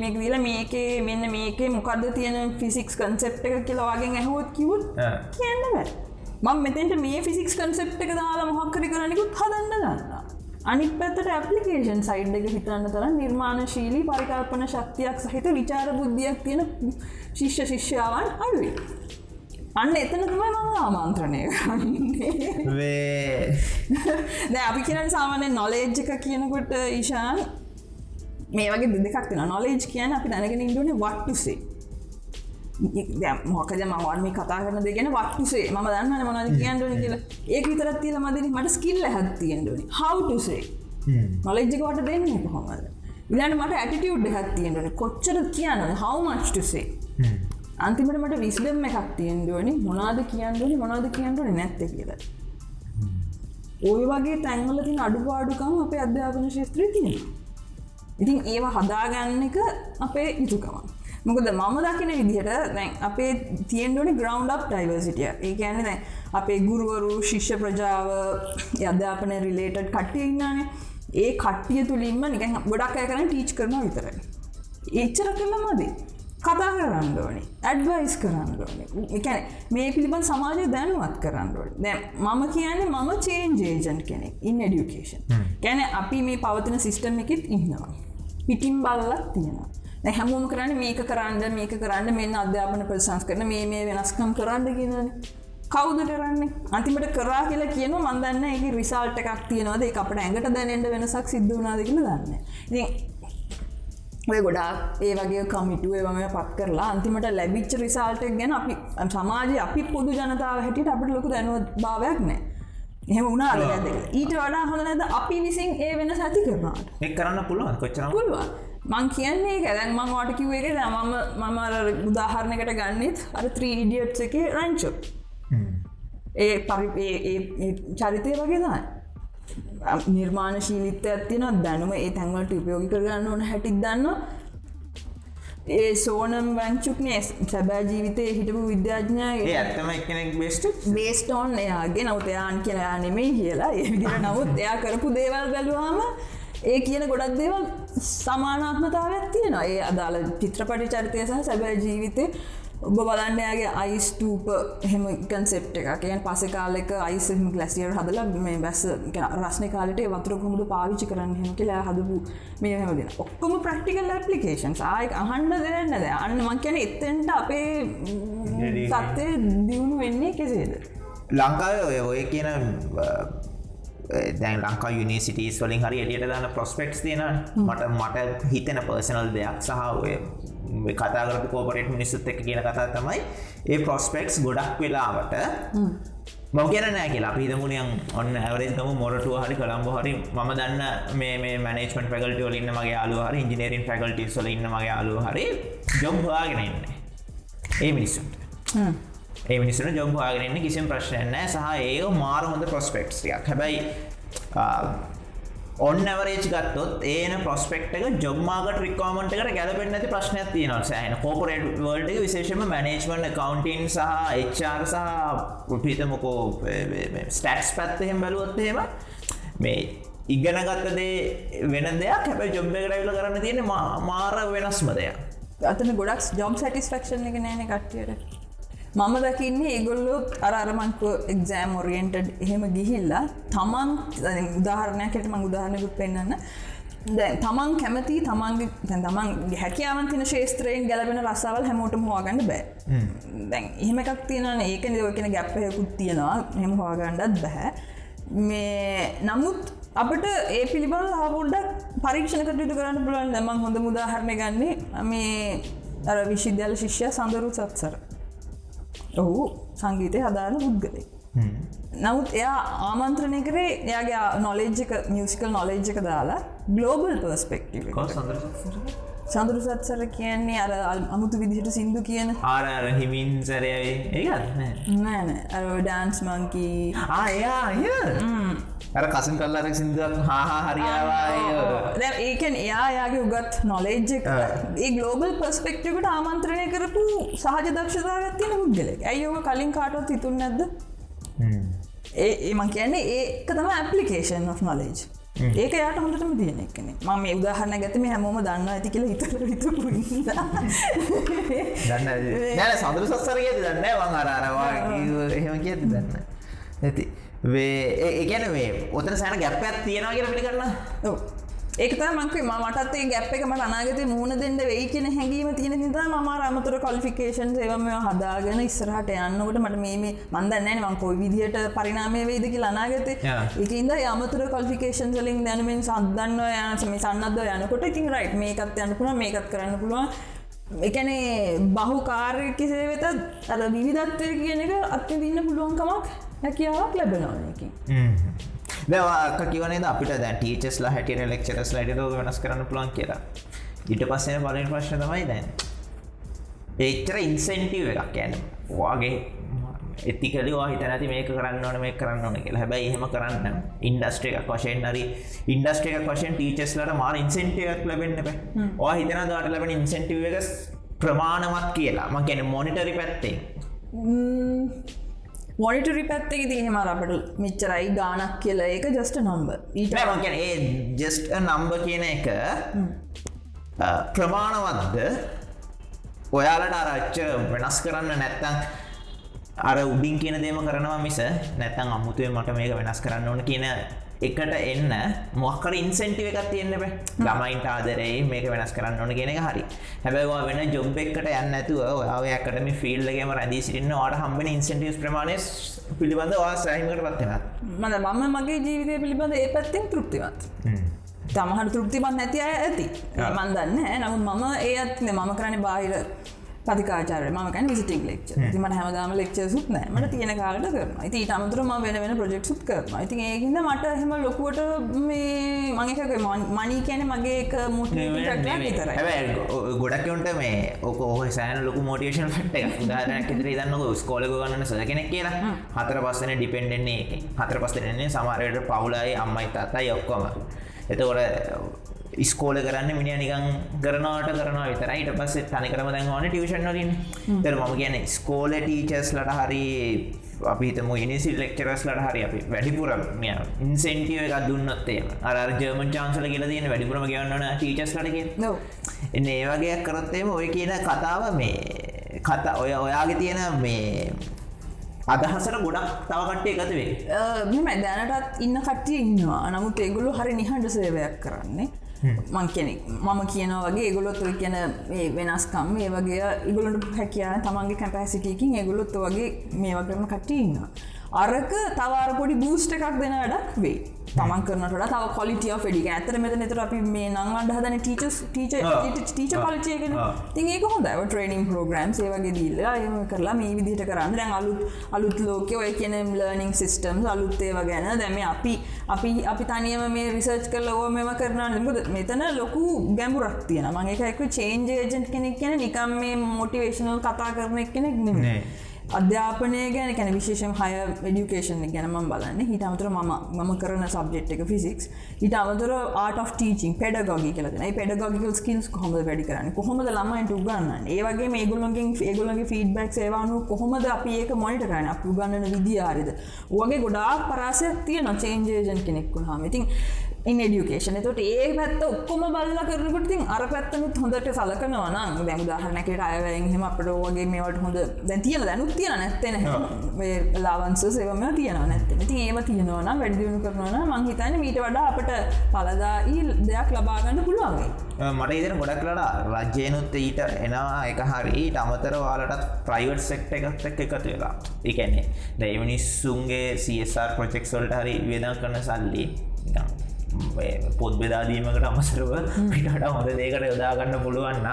මේ දීල මේකේ මෙන්න මේකේ මොකක්ද තියෙන ෆිසික්ස් කන්සෙප් එක කියලවාගෙන් ඇහුවත් කිවුත් කියන්න බෑ මං මෙතෙන්ට මේ ෆිසික්ස් කන්සෙප් එක දාලා මොහක්කරි කරනෙකුත් හදන්න ගන්න අනිත් පැත්තට ඇපලිකේෂන් සයිඩ් එක හිතන්න තර නිර්මාණශීලී පරිකල්පන ශක්තියක් සහිත විචාර බුද්ධියක් තියෙන ශිෂ්‍ය ශිෂ්‍යාවන් අඩුයි. අන්න එතන තමයි මම ආමාන්ත්‍රණය ද අපි කියන සාමානය නොලේජ් එක කියනකොට ඊශාන් මේ වගේ දෙදෙක් තින නොලේජ් කියන අපි දැනගෙන ඉන්දුවනේ වට්ටුසේ මොකද මවන්ම කතා කරන දෙගෙන වට්ටුසේ. ම දන්න මොනද කියන්ටන කියල. ඒක විතරත් තියල මදන මට ස්කිල්ල හැත්තියෙන්ටනි හවටුසේ නොලෙජ්ජකට දෙන්න කොහොමද? ඉලාට මට ඇටිටියුඩ් හැත්තියෙන්ටන කොච්චර කියන්න හවමච්ටුසේ අන්තිමට මට විස්ලම් එකක් තියෙන්දුවනි මොනාද කියන්දුවනි මොනාද කියන්ටුවන නැත්ත කියල. ඔය වගේ තැන්වලතින් අඩුපාඩුකම් අපේ අධ්‍යාපන ශේත්‍රය තියෙන ඉතින් ඒවා හදාගන්න එක අපේ යුතුකම මොකද මම දකින විදිහට දැන් අපේ තියෙන්ඩුවනි ග්‍රවන්් අප් ඩයිවර්සිටිය ඒ කියන දැන් අපේ ගුරුවරු ශිෂ්‍ය ප්‍රජාව අධ්‍යාපන රිලේටඩ් කට්ටිය ඉන්නානේ ඒ කට්ටිය තුළින්ම නිකන් ගොඩක් අය කරන ටීච් කරන විතර එච්චර කල්ල මදී කතා කරන්න ඕනි ඇඩ්වයිස් කරන්න ඕනි. එකැන මේ පිළිබඳ සමාජය දැනුවත් කරන්න ඕනි. දැ මම කියන්නේ මම චේන්ජේජන් කෙනෙක් ඉන් එඩියුකේෂන් ගැන අපි මේ පවතින සිිස්ටම් එකෙත් ඉන්නවා. පිටිම් බල්ලක් තියෙනවා හැමෝම කරන්න මේක කරන්න මේක කරන්න මෙන්න අධ්‍යාපන ප්‍රසංස් කරන මේ මේ වෙනස්කම් කරන්න කියනන කවුද කරන්නේ? අන්තිමට කරා කියලා කියන මන්දන්න එක රිසාල්ට එකක් තියෙනවද? අපට ඇඟට දැනෙන්ට වෙනසක් සිද්ධ වනාද කියලා දන්න ඔය ගොඩක් ඒ වගේ කමිටුවේ වම පත් කරලා අන්තිමට ලැබිච්ච රිසාල්ටක් ගැන අපි සමාජය අපි පොදු ජනතාව හැටියට අපට ලොකු දැනුවත් භාවයක් නෑ එහෙම ඇද ඊට වඩා හොඳ නැද අපි විසින් ඒ වෙන සති කරනාට එක් කරන්න පුළුවන් කොච්චර පුළුවන් මං කියන්නේ ගැදැන් මං වාට කිව්ව එක මම මම උදාහරණකට ගන්නෙත් අර ත්‍රීඩියට් එක රංචෝ. ඒ පරි චරිතය වගේ දයි නිර්මාණශීලිත්ත ඇත්තින දැනුම ඒ තැන්වලට උපයෝගි කරගන්න ඕන හැටිත් දන්න ඒ සෝනම් වංචුක්නේ සැබෑ ජීවිතය හිටපු විද්‍යාඥය ඇත්තම එකනෙක් බෙස්ට බේස්ටෝන් එයාගේ. නවතයාන් කියලා නෙමේ කියලා. ඒ විදිර නමුත් එයා කරපු දේවල් බැලුවාම ඒ කියන ගොඩක් දේවල් සමානාත්මතාවක් තියෙනවා. ඒ අදාළ චිත්‍රපටි චරිතය සහ සැබෑ ජීවිතය. ඔබ බලන්නයාගේ අයිස්ටූප හෙම කන්සෙප් එක කියන් පස කාලෙක අයිසම ලැසියට හදල මේ බැස් රස්න කාලට වතුර කොමුද පාවිච්චි කරන්න හෙම කියලා හදපු මේ හැමදින ඔක්කොම ප්‍රක්ටිකල් ඇපලිකේෂන් ආය අහන්ඩ දෙරන්නද අන්න මං කියන එත්තෙන්ට අපේ සත්තය දියුණු වෙන්නේ කෙසේද? ලංකාව ඔය ඔය කියන දැන් ලංකා යුනිසිටස් වලින් හරි එලියට දන්න ප්‍රොස්පෙක්ස් තියෙන මට මට හිතෙන පර්සනල් දෙයක් සහ ඔය කතාකරපු කෝපරේට මිනිස්සුත් එක කියන කතා තමයි ඒ ප්‍රොස්පෙක්ස් ගොඩක් වෙලාවට මව කියන නෑ කියලා. පිදමුණියන් ඔන්න ඇවරේතම මොරටුව හරි කළම්බ හරි ම දන්න මේ මනේමට පැකල්ට ලින්න මගේ අලු හරි ඉජිනේරින් පැකල්ටි සල ඉන්න මගේ අලු හරි ජොබ්වාගෙන ඉන්න. ඒ මිනිස්සුන්ට ඒ මිනිස්සුන ජොබ්වාගෙනන්න කිසිම් ප්‍රශ්නයන්න සහ ඒ මාර හොඳ ප්‍රොස්පෙක්ස්ටියක් හැබැයි ඔන්න ඇවරේජ් ගත්තොත් ඒන ප්‍රස්පෙක්ට එක ජොබ්මාගට රිකෝමට එකට ගැලපෙන් ඇති ප්‍රශ්නයක් තියෙනවා. සෑන කෝපරේට් වල්ඩ විශේෂම මනේජ්මන්ට කවන්ටන් සහ එච්චාර් සහ පුටහිතමකෝ ස්ටටස් පැත්තහෙම බැලුවොත්තේම මේ ඉගෙන ගත්තදේ වෙන දෙයක්. හැබැ ජොබ්බ කරයිල කරන්න තියෙන මාර වෙනස්ම දෙයක්. අතන ගොඩක් ජොම් සටිස්ෆක්ෂන් එක නෑන කට්ටියට. මම දකින්නේ ඒගොල්ලෝ අර අරමංක එක්සෑම් ඔරියෙන්ටඩ් එහෙම ගිහිල්ලා තමන් උදාහරණයකට මං උදාහරණකුත් පෙන්න්න දැන් තමන් කැමති තමන්ගේ තමන් හැකියාවන් තින ශේත්‍රයෙන් ගැලබෙන රස්සාවල් හැමෝටම හවාගන්න බෑ. දැන් එහෙම එකක් තියෙන ඒකන ඔයකෙන ගැප්පයකුත් තියෙනවා. හෙම හවාගණ්ඩත් බැහැ මේ නමුත් අපට ඒ පිළිබඳ ආපුඩ්ඩක් පරීක්ෂණ කටයුතු කරන්න පුළුවන්. දැමන් හොඳ මුදාහරණය ගන්නේ මේ අර විශිද්‍යාල ශිෂ්‍ය සඳරු සත්සර ඔහු සංගීතය හදාරන පුද්ගලේ නමුත් එයා ආමන්ත්‍රණය කරේ එයාගේ නොලෙජ්ජක මියසිකල් නොලෙජ්ජක දාලා ගලෝබල් පර්ස්පෙක්ටව සඳරු සත්සර? කියන්නේ අර අමුතු විදිහට සිින්දු කියන. ආර හිමින් සැරයයි. ඒත් නෑන ඩාන්ස් මංකී ආයා අර කසන් කල්ලාර සිින්දුවක් හා හරියාවාය ඒකන් එයා යාගේ උගත් නොලෙජ් ඒ ගලෝබල් පස්පෙක්ටකට ආමන්ත්‍රණය කරපු සහජ දක්ෂතාවත්තින පුද්ගලෙක් ඇයෝක කලින් කාටවත් හිතුන් නැද්ද? ඒ ඒමන් කියන්නේ ඒක තම ඇපලිකේෂන් of නොලෙජ් ඒක යාට හොඳටම තියෙන එකන ම මේ උදාහරන්න ගැතම හැමෝම දන්න ඇති කියල හිතර හිතපු දන්න සඳරු සස්සර කියති දන්න වන් අරාරවා එහෙම කියති දන්න ඇති වේ ඒගැන මේ ඔතන සෑන ගැප්පත් තියෙනවා කියෙන පිළිගන්න ඒක මංක මටත් ගැප් එක මට අනාගත මුණ දෙන්න වෙයි කියෙන හැඟීම තියෙන හිතා ම අමතුර කොලිෆිකේෂන් ඒවම හදාගෙන ඉස්සරහට යන්නකට මට මේ මන්දන්න මං කොයි විදිහට පරිනාමය වේදකි ලනාගත එකන්ද යමතුර කොල්ෆිකේෂන් සලින් දැනුවෙන් සද්දන්න යන සම සන්නද යනකොට ඉතින් රයිට් මේකත් යන්න පුළ මේකත් කරන්න පුළුවන්. එකනේ බහු කාර්ය කිසේ වෙතත් අර විවිධත්වය කියන එක අත්තිදින්න පුළුවන්කමක් හැකියාවක් ලැබෙනවානකින් දවාක කිවනේ අපිට දැ ටීචස්ලා හැටියට ලෙක්චරස් ලයිට වෙනස් කරන්න පුලන් කියලා. ඊට පස්සෙන පලින් ප්‍රශ්න තමයි දැන්. ඒච්චර ඉන්සෙන්ටව එකක් යන වගේ එතිකලවා හිත නැති මේක කරන්න ඕන මේ කරන්න ඕන කියලා. හැබැයි එහෙම කරන්න ඉන්ඩස්ට්‍රිය එකක් වශයෙන් හරි ඉන්ඩස්ට්‍රිය එකක් වශයෙන් ටීචස්ලට මාර ඉන්සෙන්ටියක් ලැබෙන්න බෑ. වා හිතන දට ලැබෙන ඉන්සෙන්ටිව එක ප්‍රමාණවත් කියලා. ම ගැන මොනිටරි පැත්තේ මොනිටරි පැත්තක තිහෙම අපට මෙච්චරයි ගානක් කියලා. ඒක ජස්ට නම්බ ඊට ඒ ජෙස්ට නම්බ කියන එක ප්‍රමාණවත්ද ඔයාලට අරච්ච වෙනස් කරන්න නැත්තං අර උඩින් කියන දේම කරනවා මිස නැත්තං අමුතුවේ මට මේක වෙනස් කරන්න ඕන කියන එකට එන්න මොක්කර ඉන්සෙන්ටිව එකක් තියෙන්න්න බෑ ගමයින්ට ආදරේ මේක වෙනස් කරන්න ඕන කියෙන හරි. හැබැවා වෙන ජොබ් එකට යන්න ඇතුව ඔයායකටම ෆිල්ලගේම රැදි සිටින්න වාට හම්බෙන ඉන්සෙන්ටිස් ප්‍රමාණය පිළිබඳ වා සෑහිමට පත්වෙන මද මම මගේ ජීවිතය පිළිබඳ ඒ පැත්තිෙන් තෘප්තිවත් තමහට තෘප්තිමත් නැති අය ඇති. මන් දන්න නමුත් මම ඒ ඇත්න මම කරන බාහිර පතිකාචාර මකන් විසිටික් ලෙක්ච මට හැමදාම ලෙක්ච සුත් නෑ මට තියෙන කාලට කරන ති අමතුර ම වෙන වෙන ප්‍රජෙක්් සුත් කරන ඉතින් ඒහිද මට හෙම ලොකුවට මේ මංකක මනී කැන මගේ එක මුට විතර ගොඩක්කවන්ට මේ ඕක ඕහ සෑන ලොක මෝටියේෂන් ට උදාරනක් ඉදිරි දන්න ස්කෝලක ගන්න සද කෙනෙක් කියලා. හතර පස්සන ඩිපෙන්ඩෙන්නේ හතර පස්සෙන්නේ සමාරයට පවුලයි අම්මයි තාතයි ඔක්කොම එතකොට ස්කෝල කරන්න මිනි නිකං කරනවාට කරනවා විතර ඊට පස්සේ තනිකරම දැන් ඕන ටියෂන් වලින්. තර මම කියන ස්කෝල ටීචස් ලට හරි අපිතම ඉනිසි ලෙක්චරස් ලට හරි අපි වැඩිපුර මෙය ඉන්සෙන්ටිය එක දුන්නත්තේ අර ජර්මන් චාන්සල කියලා තියෙන වැඩිපුරම ගවන්නන ටීචස් ලටක එන්න ඒවගේ කරත්තේම ඔය කියන කතාව මේ කතා ඔය ඔයාගේ තියෙන මේ අදහසට ගොඩක් තවකට්ටය එකත වේ මෙම දැනටත් ඉන්න කට්ටිය ඉන්නවා. නමුත් ඒගොලු හරි නිහඬ සේවයක් කරන්නේ. මං කෙනෙක් මම කියනවා වගේ ඒගොලොත් ඔය කියන ඒ වෙනස්කම් ඒ වගේ ඉගොලට හැකයා තමන්ගේ කැපැසිටකින් ඒගොලොත් වගේ මේවා කරන කට්ටඉන්නවා අරක තවාර පොඩි බූස්ට එකක් දෙන වැඩක් වේ තමන් කරනට තව කොලිටිය ෙඩි ඇතර මෙත නතර අපි මේ නංගන්ඩ හදන ටීචස් ටීච ටීච පලිචයගෙන තින් ඒක හොඳ ට්‍රේනිින් ප්‍රෝග්‍රම් ඒවගේ දීල්ලා එම කරලා මේ විදිහට කරන්න. දැන් අලුත් අලුත් ලෝක ඔය කියන ලර්නිින් සිිස්ටම් අලුත්තේව ගැන. දැම අපි අපි අපි තනියම මේ රිසර්ච් ඕ මෙම කරන මුද මෙතන ලොකු ගැඹුරක් තියෙන මගේ එකක චේන්ජ ජෙන්ට් කෙනෙක් කියන නිකම් මේ මොටිවේශනල් කතා කරන කෙනෙක් නෙමේ අධ්‍යාපනය ගැන කැන විශේෂම් හය ඩියුකේෂන් ගැනම බලන්න. හිට අමතර ම මම කරන සබ්ෙට් එක ෆිසික්ස් හිට අමතර ආට ටීචින් පෙඩගොගි කියලන පෙඩගොගිකල් ස්කිල්ස් කොහොම වැඩි කරන්න? කොහොමද ළමයිට උගන්න ඒවගේ මේගුලන්ගෙන් ඒගුලන්ගේ ෆීඩබක් සේවානු කොහොමද අපි ඒක මොනිට කරන අප උගන්නන විදිආරිද වගේ ගොඩා පරාසයක් තිය නොචේන්ජේජන් කෙනෙක්කු හම ඉතින් ඉන් ඩියුකේෂන තොට ඒ පැත්ත ඔක්කොම බල්ල කරනකොටින් අර පැත්තනුත් හොඳට සලකනවන දැම දාහරනකට අයවැයෙන් හෙම අපට වගේ මේවට හොඳ දැ තියන දැනුත් තියෙන නැත්තෙන ලාවන්ස සේවම තියන නැත්තන ති ඒම තියෙනවන වැඩදියුණු කරනවන මංහිතන මීට වඩා අපට පලදායි දෙයක් ලබාගන්න පුළුවන්ගේ මට ඉදන ගොඩක් ලඩා රජ්‍යයනුත් ඊට එනවා එක හරි. අමතර වාලටත් ප්‍රයිවට් සෙක්ට එකත් එක් එකතු වෙලා. එකන්නේ දැමිනිස්සුන්ගේ සSR ප්‍රොජෙක්සල්ට හරි වේදා කරන සල්ලි පොත් බෙදාදීමකට අමසරව පිටට හොඳ දේකට යොදාගන්න පුළුවන්න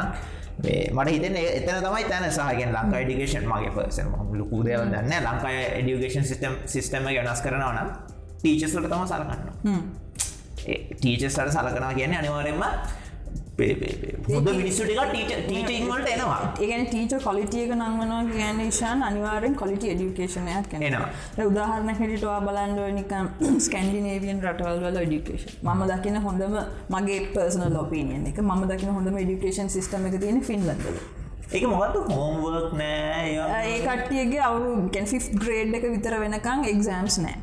මට හිතන එතන තමයි තැන සහගෙන් ලංකා ඩිකේෂන් මගේ පර්සන ලොකු දේව දන්න ලංකා එඩියුගේෂන් සිටම් සිිස්ටම වෙනස් කරනවන ටීචස්ලට තම සලකන්න. ටීචස්ට සලකනා කියන්නේ අනිවාරෙන්ම හොඳ මිනිස්සුටික ටීච ටීටිංවලට එනවා. ඒගන ටීච කොලිටියක නංවනවා කියන ශාන් අනිවාරෙන් කොලිටි ඩියුකේෂනයක් එනවා. උදාහරණ හැටිටවා බලන්ඩුවනික ස්කන්ඩිනේවියන් රටවල්වල ඩියුකේෂන් ම දකින හොඳම මගේ පර්සන ලොපීනියන් එක. ම දකින හොඳම ඩියුකේෂන් සිස්ටම එක තියෙන ෆින්ලන්දල එක මොකත් හෝම්වර්ක් නෑ ඒ කට්ටියගේ අවු ගැන්ෆි ග්‍රේඩ් එක විතර වෙනකං එක්සෑම්ස් නෑ.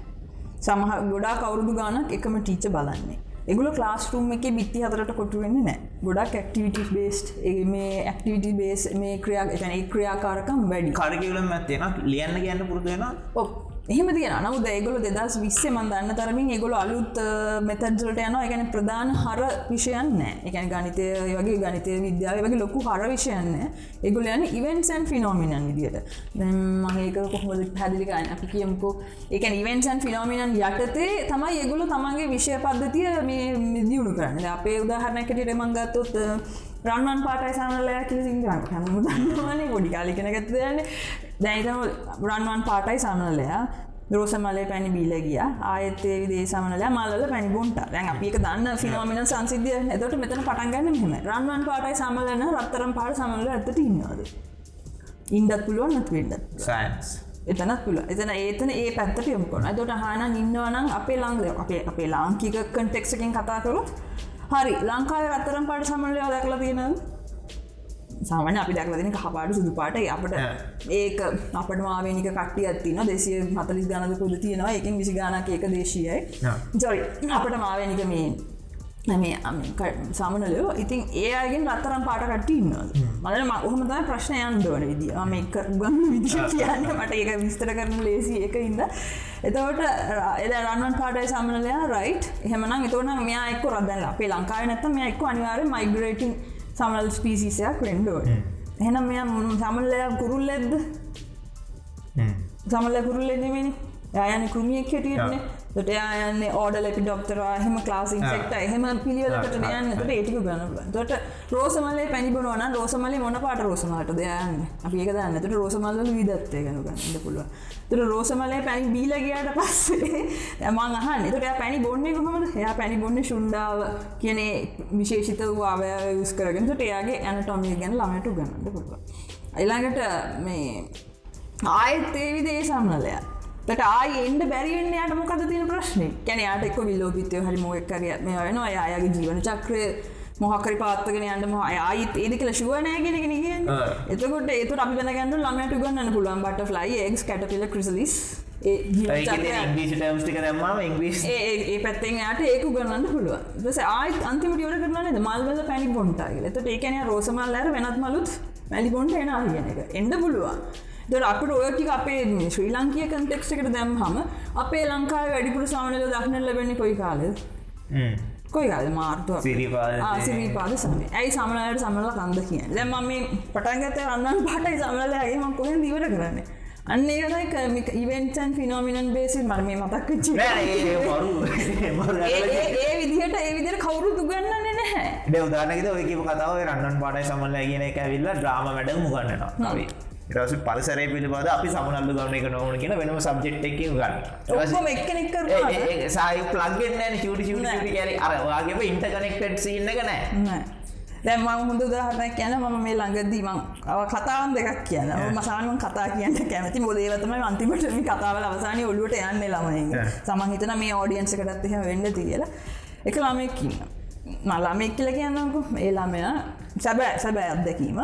සමහ ගොඩා කවුරුදු ගානක් එකම ටීච බලන්නේ එගුල ලාස්රුම් එක බිත්ති හතරට කොටු වෙන්න නෑ ගොඩක් ඇක්ටිවිටි බේස්් මේ ඇක්ටිවිටි බේස් මේ ක්‍රියා එතන ක්‍රියාකාරකම් වැඩි. කාරකිවලම ඇත්තියෙන ලියන්න කියන්න පුරදුවෙන ඔ එහෙම තිය නමුද ඒගොල දෙදස් විස්සේ මන්දන්න තරමින් ඒගොල අලුත් මෙතැන්සලට යන එකන ප්‍රධාන හර විෂයන් නෑ. එකන ගනිතය වගේ ගනිතය විද්‍යාව වගේ ලොකු හර විෂයන්න ඒගොල යන ඉවෙන්සන් ෆිනෝමිනන් විදිට දැමඒක කොහොමද පැදිලිගන්න අපි කියමුකෝ. එක ඉවෙන්සන් ෆිනෝමිනන් යටතේ තමයි ඒගොල තමන්ගේ විෂය පද්ධතිය මේ මිදියුණු කරන්න. අපේ උදාහරණැකට රමංගත්තොත් රන්වන් පාටයි සමලයා කිය සිංහන් හැම දන්නවානේ පොඩි කාලිකෙන ගත්තයන්න දැයිතම රන්වන් පාටයි සමනලයා රෝසමලේ පැණි බීල ගිය. ආයත්තේ විදේ සමනල මල්ල පැණි බොන්ට. දැන් අපික දන්න ෆිනෝමින සංසිද්ධිය. එතට මෙතන පටන්ගන්න මෙම රන්වන් පාටයි සමලන රත්තරම් පාට සමල ඇතට ඉන්නවාද? ඉන්ඩත් පුළුවන් නත් වෙන්ඩත් සයින්ස් එතනත් පුල එතන ඒතන ඒ පැත්තට යමුකොන දොට හාන ඉන්නවනම් අපේ ලංග අපේ අපේ ලාංකික කන්ටෙක්සකින් කතා කරොත් හරි ලංකාව රත්තරම් පාට සමල්ලය දැක්ලා තියෙනද සාමන අපි දැක්ලදින කහපාට සුදු පාට අපට. ඒක අපට මාවනික කට්ටිය ඇත්තින දෙසිය මතලිස් ගනද පුද තියෙනවා. එකින් විසි ගානක ඒක දේශයයි. ජොරි අපට මාවනික මේ මේ සමනලයෝ ඉතින් ඒ අයගෙන් රත්තරම් පාට කට්ට ඉන්නද මදන ඔහමත ප්‍රශ්නයන් දවන විදි මේ ගන්න විදි කියන්න මට ඒක විස්තර කරන ලේසි එක ඉන්න එතවට එද රන්වන් පාටයි සමනලයා රයිට් එහෙමනම් එතවන මෙයා එක්ක රදන්න අපේ ලංකාව නැත මේ එක්ක අනිවාර මයිගරේටින් සමල් ස්පීසිසයක් වෙන්ඩුව එහෙනම් මෙයා සමල්ලයා කුරුල් එද්ද සමල්ල කුරුල් එදමනි යන කෘමියක් හැටියන්නේ ට යන්න ඕඩ ලෙපි ඩොක්ටරවා හෙම ලාසින් සෙක්ට එහෙම පිළිවලට යන්න. ට ඒටික ගන්න තොට රෝසමලේ පැනිබුණන රෝසමලි මොන පාට රෝසමලට දයන්න අපික දන්න. තුට රෝසමල්ල විදත්තය ගනු ගන්න පුළුව තුර රෝසමලේ පැනි බීලගයාට පස්සේ ඇමන් අහන්න. තොට පැනි බොන්නේ කොහමද? එයා පැනි බොන්න ශුන්්ඩාව කියන විශේෂිත වූ අවය යස් කරගෙන. ට එයාගේ ඇනටොමිය ගැන ළමට ගන්නට පුළුව එලාඟට මේ ආයත් ඒ විදේ සම්නලයා ට ආය එන්ඩ බැරිවෙන්න යට මොකද තියෙන ප්‍රශ්නය කැන යාට එක්ක විල්ලෝපිතය හරි මොක්කර මේ වෙනවා. යාගේ ජීවන චක්‍රය මොහකරි පාත්තගෙන යන්න ම අයිත් ඒදි කියල ශුවනෑගෙන ගෙන එතකොට ඒතු අපි ගැන්ඩු ළමයට ගන්න පුළුවන් බට ෆලයි එක් කටපිල ක්‍රිසලිස් ඒ පැත්තෙන් යට ඒක ගන්නන්න පුළුව ස ආයිත් අන්තිමට ියවට කරන මල්වල පැනි බොන්ටාගේ එත ඒකන රෝසමල් ලෑර වෙනත් මලුත් මැලි බොන්ට එන කියන එක. එන්න පුළුවන් දොට අපට ඔයටි අපේ ශ්‍රී ලංකිය කන්ටෙක්ෂකට දැම් හම අපේ ලංකාව වැඩිපුර සාමනල දක්න ලබෙන කොයි කාලද කොයි කාල? මාර්තුව සිරිපාද සම ඇයි සමනයට සමල කන්ද කියන දැම මේ පටන්ගත රන්නන් පටයි සමල ඇගේම කොහ දීවට කරන්න? අන්න ඒකයි ඉවෙන්ටන් ෆිනෝමිනන් බේසි මර මේ මතක් ඒ විදිහට ඒ විදිර කවුරු දුගන්නන්නේ නැහැ. ඩ උදානකද ඔයකම කතාව රන්නන් පාටයි සමල්ල කියන එක ඇවිල්ල ්‍රාම වැඩ මුගන්නනවා රස පරිසරය පිළිබඳ අපි සමනල්ල ගන්න එක නොවන කියෙන වෙනම සබ්ජෙක්් එක ගන්න. එක්කනෙක් සයි ප්ලග්ගෙන් ශට ශට කර අරවාගේ ඉන්ට කනෙක්ටඩ් සින්න කනෑ දැම හොඳ උදාහරණයක් කියන ම මේ ළඟදීම අව කතාන් දෙකක් කියන මසානුවන් කතා කියන්න කැමති මොදේවතම අන්තිමට කතාවල අවසානය ඔල්ලුවට යන්න ළමයි සමහිතන මේ ඕඩියන්සකටත් එහෙම වෙන්න තියලා. එක ළමයකින්න මල්ලාම එක්කල කියන්නකු. ඒ ළමය සැබෑ සැබෑ අත්දැකීම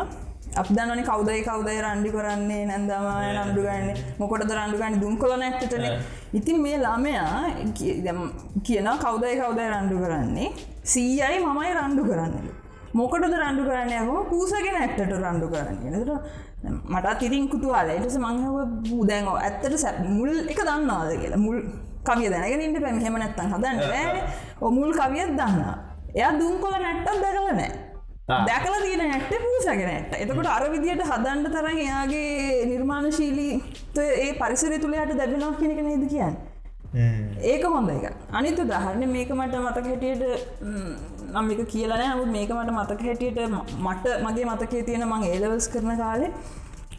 අප දන්නනි කවදයි කවදයි රණ්ඩි කරන්නේ නැන්දම රණ්ඩු ගන්න. මොකොටද රණ්ඩු ගන්න? දුම් කොල නැටටන ඉතින් මේ ළමයා කියන කවදයි කවදයි රණ්ඩු කරන්නේ? සීයයි මමයි රණ්ඩු කරන්නලු මොකටද රණ්ඩු කරන්න යම පූසගෙන ඇත්තට රණ්ඩු කරන්න. මට තිරින් කුතුවාල එටස මංහව බූදැන් ඇත්තට සැ මුල් එක දන්නාද කියලා. මුල් කවිය දැනගෙනට පැම හෙම නැත්තන් හදන්න බෑ මුල් කවියත් දන්න එයා දුම් කොල නැට්ටක් දැකල නෑ. ආ. දැකල තියෙන නැට්ට පූසගෙනට එතකොට අර විදියට හදන්ඩ තරන් එයාගේ නිර්මාණශීලී ඒ පරිසර තුළයට දැබෙනවා කෙනෙක නේද කියන්න? ඒක හොඳ එක අනිත දහරන්න මේක මට මතක හැටියට නම්මික කියලන නමුත් මේක මට මතක හැටියට මට මගේ මතකේ තියෙන මං ඒලවස් කරන කාලේ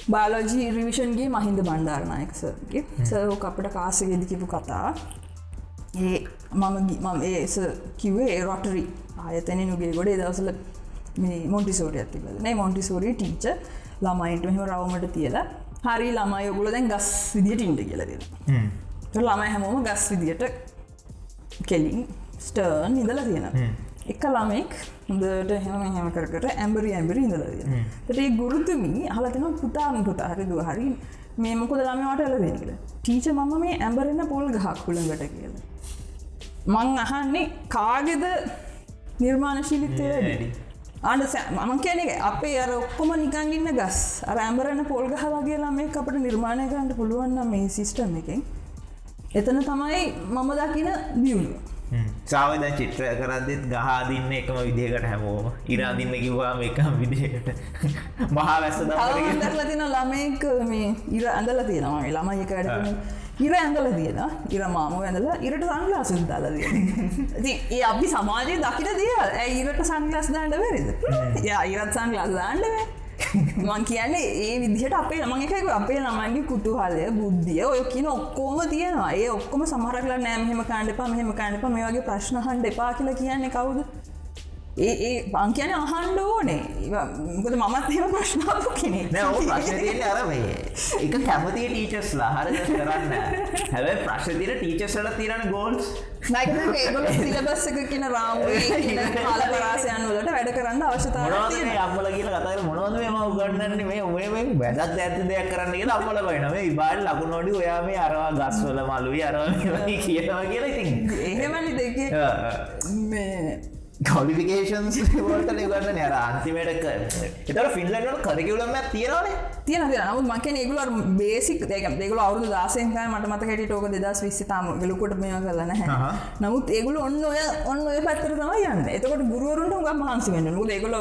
බාලෝජී රිවිෂන්ගේ මහින්ද බණ්ඩාරනායකසගේ සෝක අපට කාසගෙදිකිපු කතා ඒ මම මම ඒස කිවේ රොටරි ආයතන නුගේ ගොඩේ දවසල මොන්ටිසෝට ඇතිබද නෑ මොන්ටිසෝරී ටීච ළමයින්ට මෙහම රවමට තියලා හරි ළමයි ඔගුල දැන් ගස් විදිට ඉන්ට කියලදෙන ළමයි හැමෝම ගස් විදියට කෙලින් ස්ටර්න් ඉඳල තියෙන එක ළමෙක් හොඳට හෙම හැම කරකට ඇම්බරි ඇම්බරි ඉඳල තියෙන ඒ ගුරුතුමී හලතින පුතාම පුතා හරි දුව හරි මේ මොකද ළමවට එල දෙනකල ටීච මම මේ ඇම්බරෙන්න පොල් ගහක් කුළඟට කියල. මං අහන්නේ කාගෙද නිර්මාණශීලිත්තය වැඩි ආඩ මම කියන අපේ අර ඔක්කොම නිකංගන්න ගස්. අර ඇම්බරන්න පොල් ගහ වගේ ළමේ අපට නිර්මාණය කරන්නට පුළුවන්න මේ සිිස්ටම් එකෙන්. එතන තමයි මම දකින දියුණු සාවද චිත්‍ර කරදත් ගහදින්න එකම විදිහකට හැමෝම. ඉරාදින්න කිව්වාම එකම විදිහකට. මහා වැස්ස දරගෙන තවදක්ල තින ළමයක මේ ඉර ඇඳල තියෙනවා. මේ ළමයි එක වැඩ ඉර ඇඳල තියෙන ඉර මාම ඇඳල ඉරට සංගලා සුද්දාල ති ඒ අපි සමාජය දකින දිය ඉරට සංගලස් දාන්නට වැරද ය ඉරත් සංගලාස් දාන්නවේ මං කියන්නේ ඒ විදිහට අපේ ළමන් එකක අපේ ළමන්ගේ කුතුහලය බුද්ධිය ඔය කියන ඔක්කෝම තියෙනවා. ඒ ඔක්කොම සමහරක්ලා නෑම හෙම කාණ්ඩපා මෙහෙම කාණ්ඩපා මේ වගේ ප්‍රශ්නහන්ඩ එපා කියලා කියන්නේ කවුද ඒ ඒ පං කියන අහන්ඩ ඕනේ. මොකද මමත් එම ප්‍රශ්නාපු කෙනෙ නෑ ඔ ප්‍රශ්න තියෙන අර මේ එක කැමතිය ටීචස් ලාහර කරන්න. හැබැ ප්‍රශ්න තින ටීචස්ල තිරන ගෝල්ස් ඒගොල සිලබස් එක කියන රාමුවේ කාලපරාසයන් වලට වැඩ කරන්න අවශ්‍යතාව. අම්මල කියල කතර මොනවද මේ උගන්නන්නේ මේ ඔේ වැදත් ඇත දෙයක් කරන්න කියලා අම්මල බයිනම ඉබාල් ලකුණෝඩි ඔයා මේ අරවා ගස්වල මලුවී අරවා කියනවා කියලා ඉතින්. එහෙමනි දෙක කොලිෆිකේන්ස් වලට ගන්න නර අන්තිමට එතර ෆිල්ලට කරකිවලම තියෙනවානේ තියන නමුත් මක ඒගුල බේසික් දෙක දෙගල අවුදු දාසයක මට මත කට ෝක දෙදස් විස්සි තම ගලකොට මේ කරලන නමුත් ඒගුල ඔන්න ඔය ඔන්න ඔය පැත්තර තම යන්න එතකොට ගුරුවරුන්ට ග මහන්සි වෙන මුද ඒගොල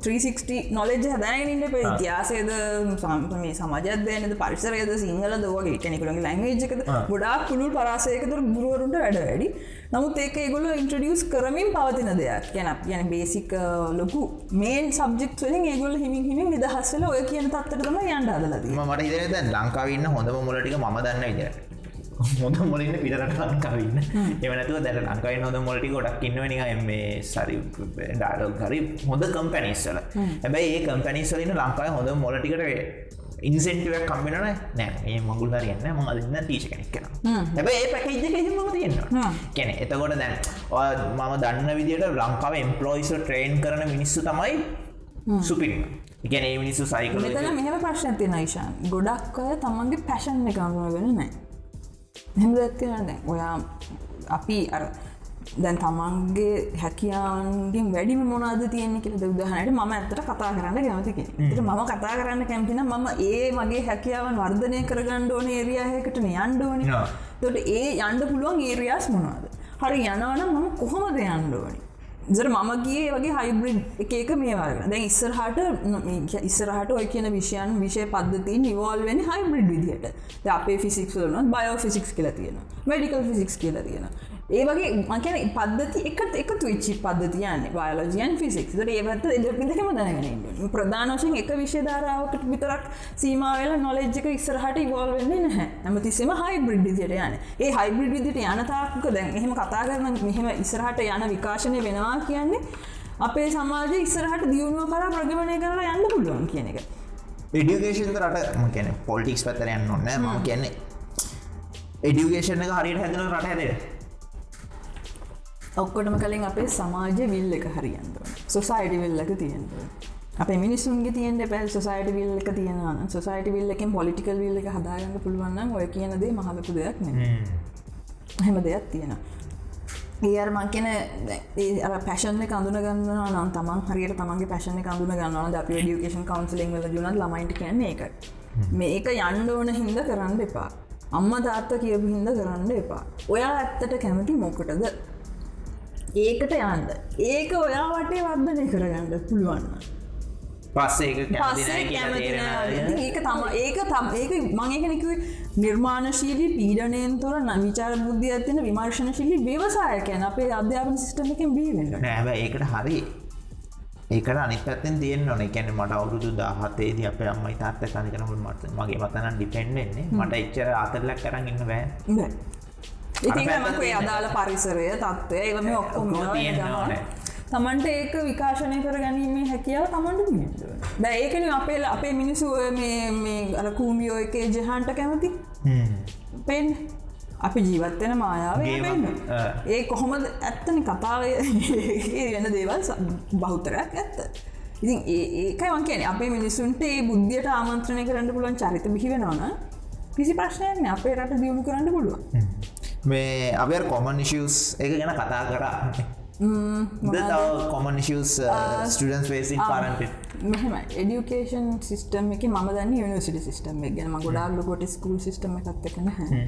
360 නොලෙජ් හදනගන්නට පේ ඉතිහාසයද සම්පමේ සමාජදයනද පරිසරයද සිංහල දෝගේ කෙනෙකුළගේ ලැංවේජකද ගොඩා පුළුල් පරාසයකතුර ගුරුවරුන්ට වැඩ වැඩි නමුත් ඒක ඒගොල ඉන්ට්‍රඩියස් කරමින් පවතින දෙයක්. ගැන ගැන බේසික් ලොකු මේන් සබ්ජෙක් වලින් ඒගොල හිමින් හිමින් නිදහස්සල ඔය කියන තත්තරතම යන්ට අදලද මට ඉදර දැන් ලංකාවන්න හොඳම මොලටික ම දන්න විදිර හොඳ මොලින්න පිටරට ලංකාවන්න එවනතුව දැට ලංකායි හොඳ මොලටි ගොඩක් ඉන්නවනික මේ සරි ඩාඩල් හරි හොඳ කම්පැනිස්සල හැබැයි ඒ කම්පැනිස්සලන්න ලංකායි හොඳ මොලටිකට ඉන්සෙන්ටුවක් කම්බෙනන නෑ. ඒ මගුල් හරියන්න ම අදන්න ටීච කෙනෙක් කෙන හැබ ඒ පැකේජ හෙම. තියෙන්නවා කැනෙ එතකොට දැන් මම දන්න විදිට ලංකාව එම්පලෝයිස ට්‍රේන් කරන මිනිස්සු තමයි සුපිරි. ගැන මිනිස්සු මෙතන මෙහම ප්‍රශ්න තින යිශාන් ගොඩක් අය තමන්ගේ පැෂන් එකම වෙන නෑ. හෙම දැත්තින දැන් ඔයා අපි අර දැන් තමන්ගේ හැකියාන්ගෙන් වැඩිම මොනාද තියෙන කියල උදහනට ම ඇතට කතා කරන්න කැමතික ට මම කතා කරන්න කැමතින මම ඒ මගේ හැකියාවන් වර්ධනය කරගණ්ඩ ඕන ඒරියහකට යන්ඩ ඕනි. තොට ඒ යන්ඩ පුළුවන් ඒරියස් මොනවාද? හරි යනවන මම කොහොමද යන්ඩ ඕනි? ජර මම ගිය වගේ හයිබ්‍රිඩ් එකක මේවාගෙන දැන් ඉස්සරහට ඉස්සරහට ඔය කියන විෂයන් විෂය පද්ධති නිවල් වෙන හයිබ්‍රිඩ් විදිහට. ද අපේ ෆිසික්ස් වලන බයෝ ෆිසික්ස් කියල තියෙන මඩිකල් ෆිසික්ස් කියල තියෙන ඒ වගේ මකැන පද්ධති එකට එකතු විච්චි පද්ධතියන්න බයලෝජයන් ෆිසික්ස් ඒවත පිදකම දැනගෙන ප්‍රධානෝෂෙන් එක විශෂධාරාවකට විතරක් සීමාවල නොලෙජ්ක ඉස්සරහට ඉවල් වෙන්න නැහැ. ඇමතිසම හයිබ්‍රිඩ් විදියට යන ඒ හයිබ්‍රිඩ් විදිට යනතාක දැන් එහෙම කතා කරන මෙහෙම ඉස්සරහට යන විකාශනය වෙනවා කියන්නේ අපේ සමාජ ඉස්සරහට දියුණුව කර ප්‍රගමණය කරලා යන්න පුළුවන් කියන එක. එඩියුකේෂන් රට කියන පොලිටික්ස් පැතරයන්න ඔන්න ම කියන්නේ එඩියුකේෂන එක හරියට හැදන රට හැදේ ඔක්කොටම කලින් අපේ සමාජ විල් එක හරියන්ද සොසයිඩි විල්ලක තියෙන්ද අප මිනිස්සුන්ගේ තියන් පැල් සොසයිට විල් එක තියෙනවන සොසයිට විල් එකෙන් පොලිටිකල් විල් එක හදාගන්න පුළුවන්න ඔය කියනදේ මහලපු දෙයක් නේ හෙම. දෙයක් තියෙන ඒර් මංකෙන පැශන කඳුන ගන්න නම් තමන් හරියට තමන්ගේ පැශන කඳුන ගන්න අප ඩියකේෂන් කවන්සලින් වල ජුනත් ළමයිට කියන්නේ එක මේක යන්න ඕන හින්ද කරන්න එපා. අම්ම තාත්ත කියපු හින්ද කරන්න එපා. ඔයා ඇත්තට කැමති මොකටද ඒකට යන්න. ඒක ඔයා වටේ වර්ධනය කරගන්න පුළුවන්න පස්සේ ඒක තම ඒක තම ඒක මං ඒකනකිව නිර්මාණශීලී පීඩනයෙන් තොර නවිචාර බුද්ධිය ඇතින විමර්ශනශීලී ව්‍යවසායකයන් අපේ අධ්‍යාපන සිස්ටම එකෙන් බීවෙන්න නෑ හැබැයි ඒකට හරි ඒකට අනිත් පැත්තෙන් තියෙන්න ඕන. එකැන මට අවුරුදු දාහතේදී අප අම්මයි තාත්ත කනිකනකට මට මගේ මතනන් ඩිපෙන්ඩෙන්නේ මට එච්චර අතරලක් කරන්න ඉන්න බෑ ඉතින් අර පැත්තට මකේ තියෙන. අදාළ පරිසරය තත්ත්වය ඒවම ඔක්කොම. තමන්ට ඒක විකාශනය කර ගැනීමේ හැකියාව තමන්ට බෑ ඒකන අපේ අපේ මිනිසු මේ අර කූමියෝ එකේ ජහන්ට කැමති? පෙන් අපි ජීවත්වෙන මායාව ඒ කොහොමද ඇත්තන කතාව වෙන දේවල් බෞතරයක් ඇත්ත. ඉතින් ඒ ඒකයි වන් කියන අපේ මිනිසුන්ට ඒ බුද්ධියට ආමන්ත්‍රණය කරන්න පුළුවන් චරිත බිහිවෙනවන කිසි ප්‍රශ්නයන අපේ රට දියුණු කරන්න පුළුවන් මේ අප කොමන් නිියස් එක ගැන කතා කරා. තව කොමන් නිියස් ස්ටඩන්ස් වේසින් කරන්ට මෙහම එඩියුකේෂන් සිස්ටම් එක ම දන්න යනිසිට සිස්ටම් එක ගැන. ගොඩාල්ල කොට ස්කූල් සිස්ටම එකත්තකන හැ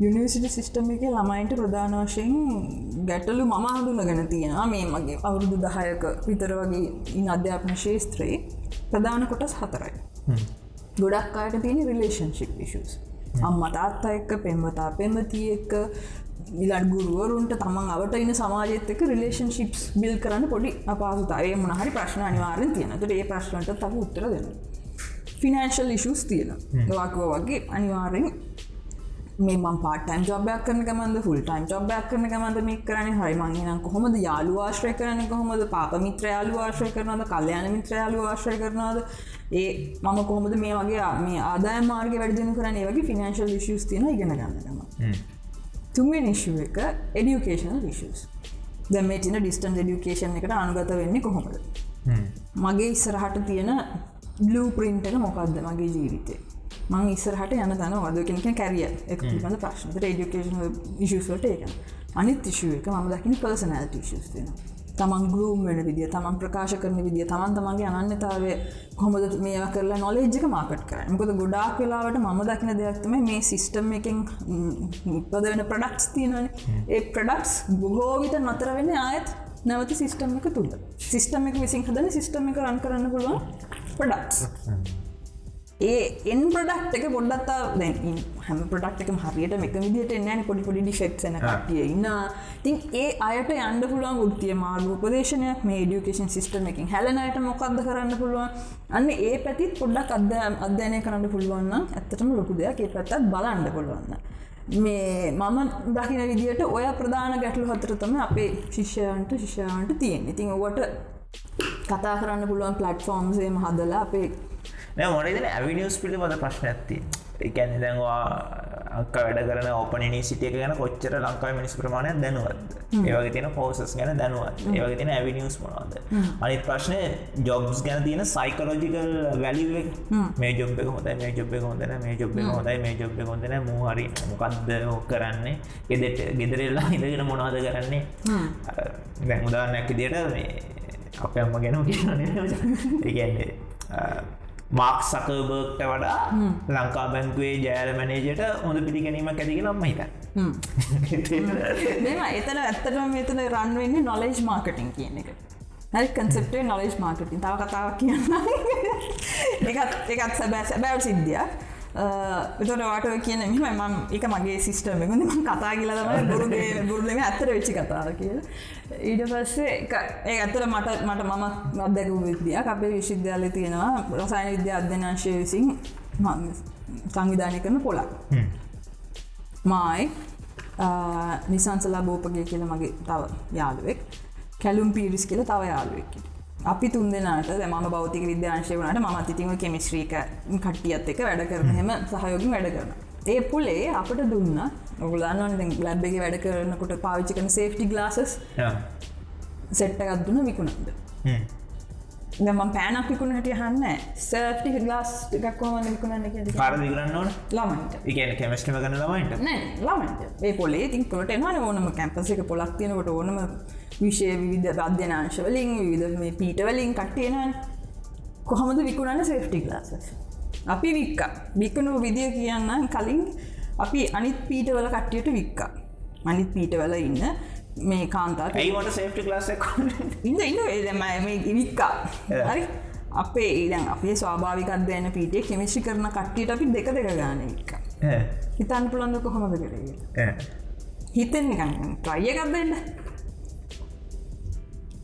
යනිසිට සිස්ටම් එක ළමයින්ට ප්‍රධාන වශයෙන් ගැටලු මම හඳුන ගැන තියෙනවා. මේ මගේ අවුරුදු දහයක විතර වගේ ඉන් අධ්‍යාපන ශේස්ත්‍රයේ ප්‍රධාන කොටස් හතරයි. ගොඩක් අයට තියෙන රිලේෂන්ශිප් ඉශස් අම්ම තාත්තා එක්ක පෙම්වතා පෙම්වතිය එක්ක ඉලට ගුරුවරුන්ට තමන් අවට ඉන්න සමාජයත් එක රිලේෂන්ශිප්ස් බිල් කරන්න පොඩි අපාසුතාය මොනහරි ප්‍රශ්න අනිවාරෙන් තියෙනතුට ඒ ප්‍රශ්නට තව උත්තර දෙන්න. ෆිනන්ශල් ඉශස් තියෙන දවාකෝ වගේ අනිවාරෙන් මේ මම් පාටන් ජොබයක් කරන ගමන්ද ෆුල් ටයිම් ජොබයක් කරන ගමන්ද මේ කරන හරි මංගෙන කොහොමද? යාලු ආශ්‍රය කරන කොහොමද? පාප මිත්‍ර යාලු ආශ්‍රය කරනද කල්්‍යයාන මිත්‍ර යාලු ආශ්‍රය කරනද ඒ මම කොහොමද මේ වගේ මේ ආදාය මාර්ග වැඩදිනු කරන ඒ වගේ ෆිනන්ශල් ිෂස් තියෙන ඉගෙන ගන්නගම තුන්ගේ නිශ්ුව එක එඩියුකේෂනල් විශස් දැමටින ඩිස්ටන් ඩියුකේෂන් එකට අනුගත වෙන්නේ කොහොමද? මගේ ඉස්සරහට තියෙන බ්ලූ එක මොකක්ද මගේ ජීවිතය මං ඉස්සරහට යන තන වද කෙනෙක කැරිය එක පිබඳ ප්‍රශ්නත ඩියුකේෂන ඉශස්වලට ඒක. අනිත් ඉශුව එක ම දකින පර්සනෑට ඉශස් තියෙන තමන් ගලූම් වෙන විදිිය තමන් ප්‍රකාශ කරන විදිිය තමන් තමන්ගේ අනන්‍යතාවය කොමද මේ කරලා නොලෙජ්ක මාකට කර මොකද ගොඩාක් වෙලාවට ම දකින දෙයක්තම මේ සිිස්ටම් එකින් උපද වෙන ප්‍රඩක්ස් තියෙනන ඒ ප්‍රඩක්ස් බොහෝවිට නතර වෙන්න ආයත් නැවති සිිස්ටම් එක තුළ. සිිස්ටම එක විසින් හදන සිිස්ටම එක රන් කරන්න පුළුවන් ප්‍රඩක්ස් ඒ එන් ප්‍රඩක්් එක පොඩ්ඩත්තා හැම ප්‍රඩක්් එක හරියට එක විදිට එන්න පොඩි පොඩි ඩිෆෙක්න කටිය ඉන්න තින් ඒ අයට අන්ඩ පුළුවන් ගෘතිය මාර්ග උපදේශනයක්. මේ ඩියුකේෂන් සිිස්ටම එකින් හැලනයට මොකක්ද කරන්න පුළුවන්? අන්න ඒ පැතිත් පොඩ්ඩක් අද අධ්‍යයනය කරන්න පුළුවන්න ඇත්තටම ලොකු දෙයක්. ඒ පැත්තත් බලන්න පුළුවන්න මේ මම දකින විදිට ඔය ප්‍රධාන ගැටලු හතර තම අපේ ශිෂ්‍යයන්ට ශිෂ්‍යයන්ට තියෙන ඉතින් ඔවට කතා කරන්න පුළුවන් පලට්ෆෝර්ම්සේ හදලා අපේ නෑ මොනදන ඇවිනිියස් පිළිබඳ ප්‍රශ්න ඇත්ති එකැන දැන්වා අක වැඩ කරන ඕපන නිසිටිය ගැන කොච්චර ලංකාව මිනිස් ප්‍රමාණයක් දැනුවත් ඒවගේ තියෙන පෝසස් ගැන දැනුවත් ඒවගේ තියෙන ඇවිනිියස් මොනවාද? අනිත් ප්‍රශ්නය ජොබ්ස් ගැන තියෙන සයිකලෝජිකල් වැලිුවක් මේ ජොබ් හොඳ මේ ජොබ් හොඳන මේ ජොබ් හොඳයි මේ ජොබ් හොඳන මූහරි මොකක්ද කරන්නේ? ගෙදෙට ගෙදරෙල්ලා ඉඳගෙන මොනවාද කරන්නේ? දැන් උදාන්නැක් දිට මේ අප අම්ම ගැන කියන ඒගන්නේ මාක් සකබර්ගට වඩා ලංකා බැංකුවේ ජෑල මැනේජට හොඳ පිළිගැනීම ඇතික නම්ම හිත මෙම එතන ඇත්තටම මෙතන රන් වෙන්නේ නොලෙජ් මාර්කටින් කියන එක. හරි කන්සෙප්ටේ නොලෙජ් මාර්කටින් තව කතාවක් කියන්න එකත් එකත් සැබෑ සැබෑව සිද්ධියක් එතොට වාට කියන මෙම මම එක මගේ සිිස්ටම ගුණ ම කතා කියලා තම ගුරුගේ ගුරුලම ඇත්තර වෙච්චි කතාව කියල. ඊට පස්සේ ඒ ඇත්තර මට මට මම අදැකු විද්‍යා අපේ විශ්විද්‍යාලය තියෙනවා රසායන විද්‍ය අධ්‍යනාශය විසින් සංවිධානය කරන පොලක්. මයි නිසංසලා බෝපගේ කියල මගේ තව යාළුවෙක්. කැලුම් පිරිස් කියල තව යාළුවෙක් අපි තුන් දෙනාට මම බෞතික විද්‍යාංශය වනට මත් ඉතිම කෙමිස්ත්‍රීක කට්ටියත් එක වැඩ කරන හෙම සහයෝගින් වැඩ කරන ඒ පුලේ අපට දුන්න ඔගුලන්න ලැබ් එක වැඩ කරනකොට පාවිච්චි කන සේෆ්ටි ගලාසස් සෙට්ට ගත්දුන විකුණන්ද දම පෑනක් විකුණ හට හන්න සර්ටි ගලාස් එකක්කෝම විකුණන්න පාර දිගරන්න ඕන? ළමන්ට එකන කෙමස්ටම ගන්න ළමයින්ට? නෑ ළමන්ට ඒ පොලේ තින් කොට එනවා ඕනම කැම්පස එක පොලක් තියෙනකොට ඕනම විෂය විවිධ අධ්‍යනාංශවලින් විවිධ මේ පීටවලින් කට්ටේන කොහොමද විකුණන්න සේෆ්ටි ගලාසස් අපි වික්ක. විකනු විදිය කියන්න කලින්. අපි අනිත් පීටවල කට්ටියට වික්කා. අනිත් පීටවල ඉන්න මේ කාන්තාට ඒවට සේෆ්ටි ලාස ඉන්න ඉන්න. ඒදම මේ ඉවික්කා හරි? අපේ ඒදන් අපේ ස්වාභාවිකත්දයන පීටේ කෙමිෂි කරන කට්ටියට අපි දෙක දෙක ගාන වික්ක හිතන් පුළන්ද කොහොමද කරේ හිතෙන් ට්‍රයියකක්දන්න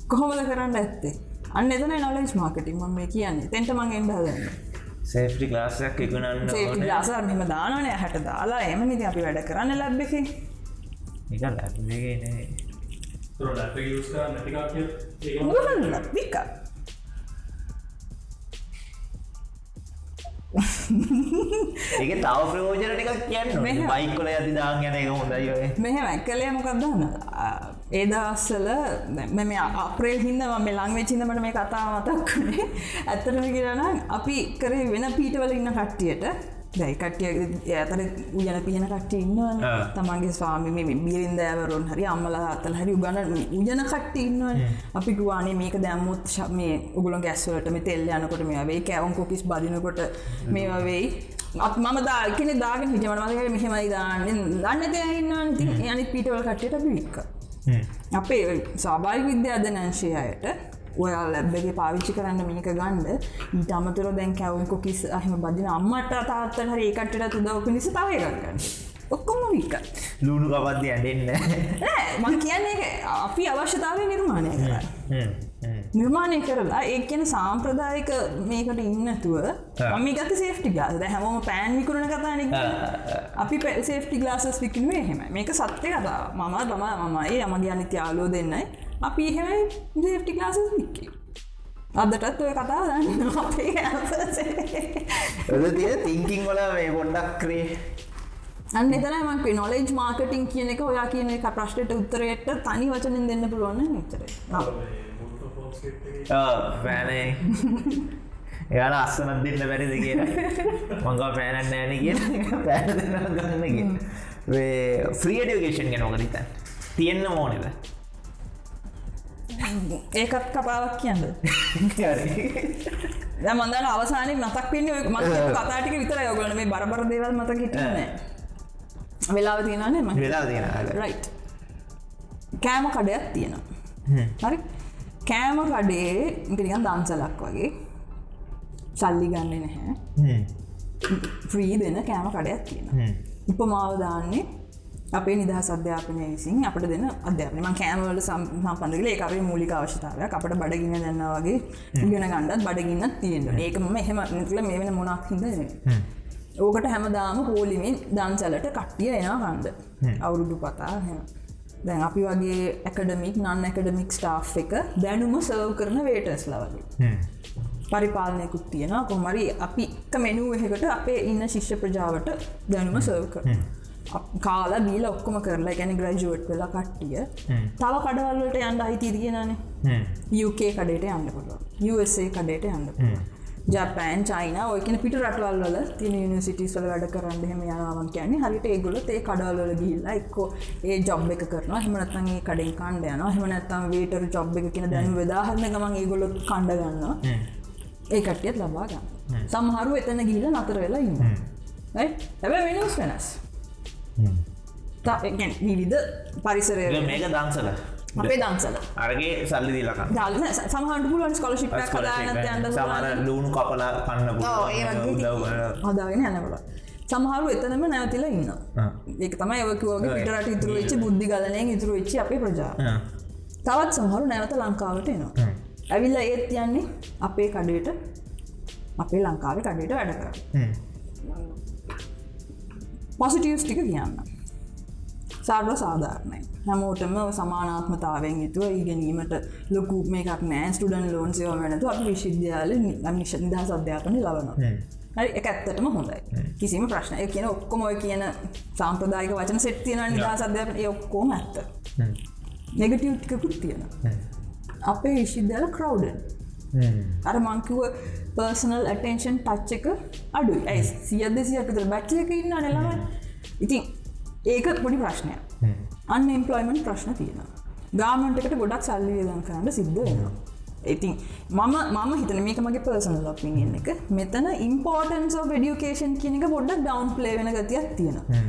කොහොමද කරන්න ඇත්තේ? අන්න එතන නොලෙස් මාකටින් ම මේ කියන්නේ. තැන්ට මං එන්ඩ හදන්න. සේෆ්ටි ලාසයක් ඉගුණන්න ලාසර් මෙම දානනය හැට දාලා එම නිති අපි වැඩ කරන්න ලැබ්බෙකි එක ලැබගෙන වික්ක ඒක තව ප්‍රයෝජන ටිකක් කියන්න මෙහෙම. බයිකොල ඇති දාන් ගැන එක හොඳයි මෙහෙම කළේ මොකක්දන්න ඒදස්සල මෙම අප්‍රේල් හිද මේ ලංවෙච්චිදමට මේ කතා මතක්කනේ ඇත්තරම කියරන අපි කරේ වෙන පීටවල ඉන්න කට්ටියට දැයි කට්ටිය ඇතර උයන පියන කට්ටිය ඉන්නවන. තමන්ගේ ස්වාමි මේ බිරින් දෑවරුන් හරි අම්මල අතල් හරි උගන්න උජන කට්ටි ඉන්නවන. අපි ගවානේ මේක දැම්මුත් මේ උගුලන් ගැස්වලට මේ තෙල් යනකොට මේ වේ කැවම් කොකිස් බදිනකොට මේවා වෙයි. අත් මම දාකන දාගෙන හිජමනමක මෙහෙමයි දාන්න. දන්න දෙයන්න ති යනි පිටවල කට්ටයට බිවික්ක අපේ සාභාරික විද්‍යාධනංශය අයට ඔයා ලැබ්බගේ පාවිච්චි කරන්න මේක ගණ්ඩ ඊට අමතුර දැන් කැවුම්කො කිස් අහම බදින අම්මට තාත්තට හරි ඒකටට තුදව පිණිස තවය කරගන්න ඔක්කොම වික ලූුණු කපත්ති ඇඩෙන්න මං කියන්නේ අපි අවශ්‍යතාවය නිර්මාණය කර නිර්මාණය කරලා ඒ කියන සාම්ප්‍රදායක මේකට ඉන්නතුව මම ගත සේෆ්ටි ගාද හැමෝම පෑන් විකරන කතාන අපි සේෆ්ටි ගලාසස් විකිනුවේ එහෙම මේක සත්‍ය කතා මම තමා මමයි. යමගේ අනිත්‍ය යාලෝ දෙන්නයි අපි එහෙමයි සේෆ්ටි ගලාසස් වික්කේ. අදටත් ඔය කතා දන්න අපේ තිංකින් වල මේ පොඩ්ඩක් ක්‍රේ. අන්න එතනමක් නොලෙජ් මාර්කටින් කියන එක ඔයා කියන එක ප්‍රශ්ටට උත්තරයට තනි වචනින් දෙන්න පුළුවන් නිතර පෑනේ එයාල අස්සනත් දෙන්න බැරිද කියලා. මංග පෑනත් නෑන කිය පෑන ගන්නග ෆ්‍රියඩියගේෂන් ගෙනෝකරිත තියෙන්න්න මෝනෙද ඒකත් කපාවක් කියන්න. මන්දන අවසානය මතක් පෙන්න්නේ ම කතාටික විතර යොගලන මේ බරබර දේවල් මත හිටනෑ වෙලාව තියෙනන්නේ ම. වෙලා තියෙන රයි් කෑම කඩයක් තියෙනවා. හරි? කෑම කඩේ ඉටිකන් දන්සලක් වගේ. සල්ලි ගන්න නැහැ. ්‍රී දෙන කෑම කඩයක් තියෙන උපමාව දාන්නේ අපේ නිදහස් අධ්‍යාපනය විසින් අපට දෙන අධ්‍යාපනම කෑමවල සම්පන්දල ඒකේ මූලික අවශ්‍යතාවයක්. අපට බඩගින්න දෙන්න වගේ ඉගෙන ගණ්ඩත් බඩගින්න තියෙන ඒකම එහෙම නිකල මේ වෙන මොනක් හිද ඕකට හැමදාම පෝලිමින් දන්සලට කට්ටිය එනා කණ්ඩ අවුරුදු පතා හෙම දැන් අපි වගේ ඇකඩමික් නන් ඇකඩමික් ස්ටා් එක දැනුම සර්ව් කරන වේටස් ලවගේ පරිපාලනයකුත් තියෙන කොමරි අපි එක මෙනුව එහෙකට අපේ ඉන්න ශිෂ්‍ය ප්‍රජාවට දැනුම සර්ව් කර කාලා බීල ඔක්කොම කරලා ගැන ග්‍රජුවට් වෙලා කට්ටිය. තව කඩවල්ලට යන්න අයිති තියෙනනේ UK කඩේට යන්න පුළුව USA කඩේට යන්න ජපෑන් චයින ඔයකන පිට රටවල් වල තින නිසිටිස් වල වැඩ කරන්න හෙම යනාවන් කියන්නේ. හරිට ඒගොල ඒ කඩවල්ල ගිල්ලා එක්කෝ ඒ ජොබ් එක කරන හමනත්තන්ගේ කඩෙන් කණ්ඩ යන හමනත්තම් වේටර ජොබ් එක කියන දැනු වෙදාහරන්න ගමන් ඒගොලොත් කණ්ඩ ගන්නවා. ඒ කට්ටියත් ලබා ගන්න සමහරු එතන ගිහිල නතර වෙලා ඉන්න හැබ වෙනස් වෙනස් විවිධ පරිසරය මේක දංසල අපේ දංසල අරගේ සල්ලි දීලක දාලන සමහන්ට පුළුවන් ස්කොලශිප් කදාගන්න සමර ලූුණු කපලා කන්න හදාගෙන යනබල සමහරු එතනම නැවතිල ඉන්න ඒක තමයි යවකවගේ පිටරට ඉතුරු වෙච්චි බුද්ධි ගලනයෙන් ඉතුරු වෙච්චි අපේ ප්‍රජා තවත් සමහරු නැවත ලංකාවට එනවා ඇවිල්ල ඒත් යන්නේ අපේ කඩේට අපේ ලංකාවේ කඩේට වැඩ කර පොසිටියස් ටික කියන්න. සාර්ව සාධාරණය. හැමෝටම සමානාත්මතාවෙන් යුතුව ඉගෙනීමට ලොකු මේකක් නෑ. ස්ටඩන් ලෝන් සයෝ වෙනතු අප විශවිද්‍යාල නිශ නිදහස් අධ්‍යාපන ලබනවා. හරි එක ඇත්තටම හොඳයි. කිසිම ප්‍රශ්නය කියන ඔක්කොම ඔය කියන සාම්ප්‍රදායක වචන සෙට්තියන නිදහස් අධ්‍යාපන ඔක්කෝම ඇත්ත. නෙගටව් ටිකකුත් තියෙන අපේ විශ්විද්‍යාල කරව්ඩන් අර මංකිව පර්සනල් ඇටේෂන් ටච් එක අඩු ඇයි? සියද සියකතර බැච්ච එක ඉන්න නෙලම ඉතින් ඒක පොඩි ප්‍රශ්නය අන්න එම්පලොයිමෙන්ට් ප්‍රශ්න තියෙන ගාමන්ටකට ගොඩක් සල්ලි වේදන් කරන්න සිද්ධ වෙනවා. ඉතින් මම මම හිතන මේක මගේ පර්සනල් ලොපින් එක. මෙතන ඉම්පෝර්ටන්ස් ඩියුකේෂන් කියනක පොඩ්ඩක් ඩවන් ප්ලේ වෙන ගතියක් තියෙනවා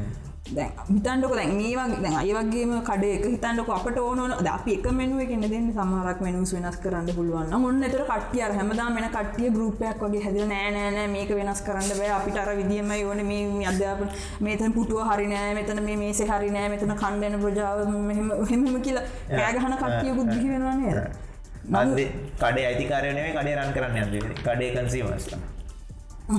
දැන් හිතන්ඩක දැන් මේ වගේ දැන් අය වගේම කඩේක හිතන්ඩක අපට ඕන ද අපි එක මෙනුව එකන්න දෙන්න සමහරක් මෙනුස් වෙනස් කරන්න පුළුවන් ඔන්න එතර කටිය හැමදා මෙන කටිය ගරුපයක් වගේ හැදිල නෑනෑ මේක වෙනස් කරන්න බෑ අපිට අර විදිියම ඕන මේ අධ්‍යාපන මේතන පුටුව හරිනෑ මෙතන මේ මේසේ හරිනෑ මෙතන කණ්ඩන ප්‍රජාව හෙම කියලා පෑගහන කටිය බුද්ධි වෙනවානේ කඩේ අයිතිකාරයනේ කඩේ රන් කරන්න කඩේ කන්සීමස්ලා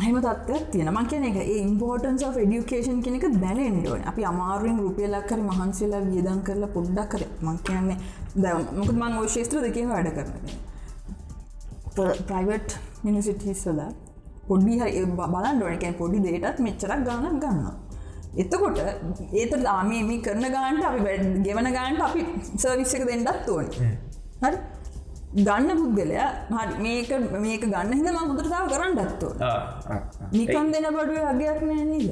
හෙම තත්වයක් තියෙන මං කියන එක ඉම්පෝර්ටන්ස් of ඩියුකේෂන් කෙනෙක දැනෙන්ඩෝන අපි අමාරුවෙන් රුපියලක් කර මහන්සේලා වියදන් කරලා පොඩ්ඩක් කර. මං කියන්නේ දැ මොකද මං ෝශේත්‍ර දෙකම වැඩ කරන ප්‍රයිවට් මිනිසිටිස්වල පොඩි හරි බලන් ඩොනකැන් පොඩි දේටත් මෙච්චරක් ගානක් ගන්න එතකොට ඒත ආමේ කරන ගාන්ට අපි ගෙවන ගාන්ට අපි සර්විස් එක දෙන්නත් ඕන. හරි ගන්න පුද්ගලයා හරි මේක මේක ගන්න හිද ම පුදුරතාව කරන්න ඩත්තුව නිකන් දෙන බඩුව අගයක් නෑ නීද?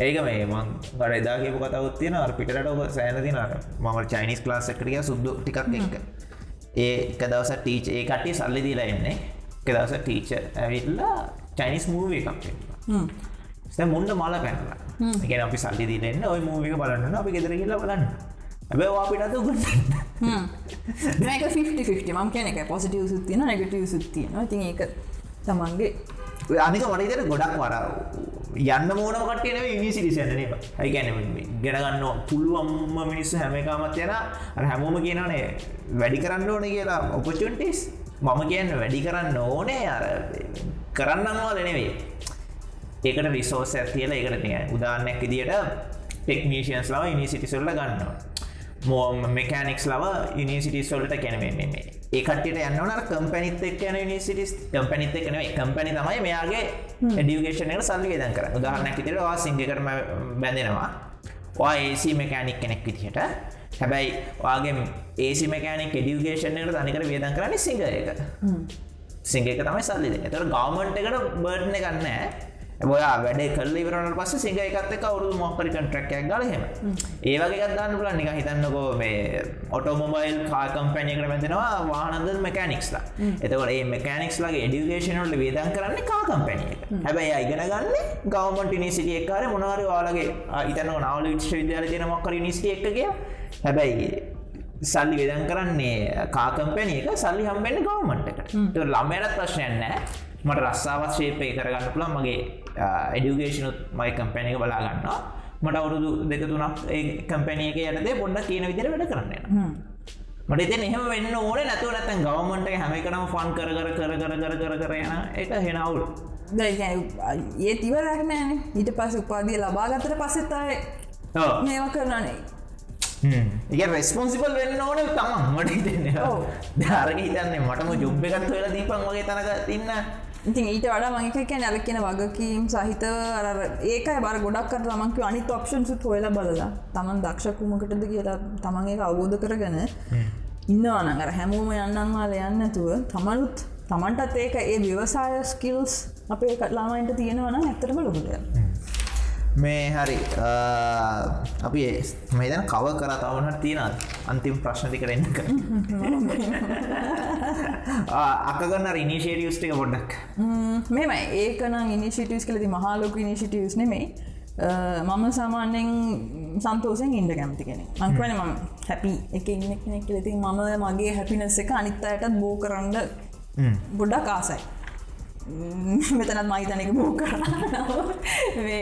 ඒක මේ මං ගඩ එදා කියපු කතවත් තියෙන පිටට ඔබ සෑන තින මම චයිනිස් ලාස් එකටිය සුද්දු ටිකක් එක දවස ටීච ඒ කටේ සල්ලි දීලා එන්නේ. එක දවස ටීච ඇවිල්ලා චයිනිස් මූව එකක් මුන්ඩ මල පැනලා. එක අපි සල්ලි දීලන්න ඔය මූවික බලන්න අපි ගෙදර කියලා බලන්න. ඇබ අපිට ගන්න මේක 50 මම් කියන එක පොසිටව සුත්තියන නැගටව සුත්තියන ඉතින් ඒක තමන්ගේ අනික මනිතර ගොඩක් වර යන්න මෝන කටන විසිරිසන්නේ ඇයිගැන ගෙනගන්න පුළුවම්ම මිනිස්සු හැමකාමත් යන හැමෝම කියනනේ වැඩි කරන්න ඕන කියලා ඔපචන්ටිස් මම කියන්න වැඩි කරන්න ඕනේ අර කරන්නවා දෙනෙවේ ඒකට රිසෝස් ඇතියල ඒකට තිය උදාන්නයක් ඉදිට ටෙක්නීෂන්ස් ලව ඉනිසිටිසල්ල ගන්නවා. මෝම මෙකනික්ස් ලව යනිසිටිස්වල්ට කැනීම මේ ඒකට යන්නවන කම්පැනිත් එක් යන නිසිටිස් කම්පැනිත් එකන කම්පැනි තමයි මෙයාගේ ඩියුගේෂනයට සල්ලි දන් කර උදාහරනැක් තිර වා සිංහකරම බැඳෙනවා. වා ඒසි මෙකෑනික් කෙනෙක් විදිහට. හැබැයි වාගේ ඒසි මකෑනික් ඩියුගේෂනයට තනිකර වියදන් කරන්න සිංහ එක. සිංහක තමයි සල්ලි තර ගවමන්ට එකට බර්ඩ්න ගන්න ඔයා වැඩ කල් ඉවරට පස්ස සිංහ එකත් එක අවුරු මොක්කරි කන්ට්‍රක්යක් ගලහෙම ඒවගේ ගත්දාන්න පුලන් නික හිතන්නකෝ මේ ඔටෝමොබයිල් කාකම්පැනියකට මැතිනවා වානද මැකනික්ස්ලා එතකට ඒ මැකනික්ස්ලාගේ එඩියගේෂනට වේදන් කරන්න කාකම්පැනිය හැබැයි ඉගෙන ගන්න ගවමට නිසිටිය එක්කාර මොනවාර වාලගේ ඉතන්න නවල විශ්ව විද්‍යාල තින මොක්කර නිස්ටිය එකගේ හැබැයි සල්ලි වෙදන් කරන්නේ කාකම්පැනිය එක සල්ලි හම්බෙන්න්න ගවමන්ටකට ළමයට ප්‍රශ්නයන්නෑ මට රස්සාවත් ශේපය කරගන්න පුළන් මගේ එඩියුගේෂනුත් මයි කම්පැනික බලාගන්නවා මට අවුරුදු දෙක තුනක් ඒ කම්පැනියක යටදේ පොඩ්ඩ කියන විදිර වැඩ කරන්න මට එත එහෙම වෙන්න ඕන නැතුව නැතන් ගවමන්ට හැමකනම ෆන් කර කර කර කර කර කර කර යන එක හෙනවුල් ඒ තිවරක්නෑන ඊට පස උපාදිය ලබාගතර පසෙත්තාය මේවා කරනනේ ඒ රෙස්පොන්සිබල් වෙන්න ඕන තමන්. මට හිතන්න. ධාරක හිතන්නේ මටම ජොබ් එකත් වෙලා දීපන් වගේ තනක තින්න ඉතින් ඊට වඩා මංක කියන ඇලක්කෙන වගකීම් සහිත ඒකයි බර ගොඩක් කර තමන්ක අනි ඔප්ෂන් සුත් හොල බලලා. තමන් දක්ෂකුමකටද කියලා තමන්ගේ අවබෝධ කරගන ඉන්නවන අර හැමෝම යන්නන්වාල යන්න ඇතුව තමනුත් තමන්ටත් ඒක ඒ ව්‍යවසාය ස්කිල්ස් අපේ කටලාමයින්ට තියෙනවන ඇතරම ලොකුට මේ හරි අපි මේදන කව කර තවනට තියෙන අන්තිම ප්‍රශ්නති කරන්න අකගන්න ඉනිශේටියස්ටික පොඩ්ඩක්. මෙම ඒකන ඉනිශිටියස් කලති මහලෝක ඉනිශිටියස් නෙමේ මම සාමාන්‍යෙන් සන්තෝසෙන් ඉන්ඩ කැමති කෙනෙ මංකවන ම හැපි එක ඉන්න කෙනෙක් ලති මම මගේ හැපිනස් එක අනිත්තායටත් බෝ කරන්න ගොඩක් ආසයි මෙතනත් මහිතනක බෝ කරන්න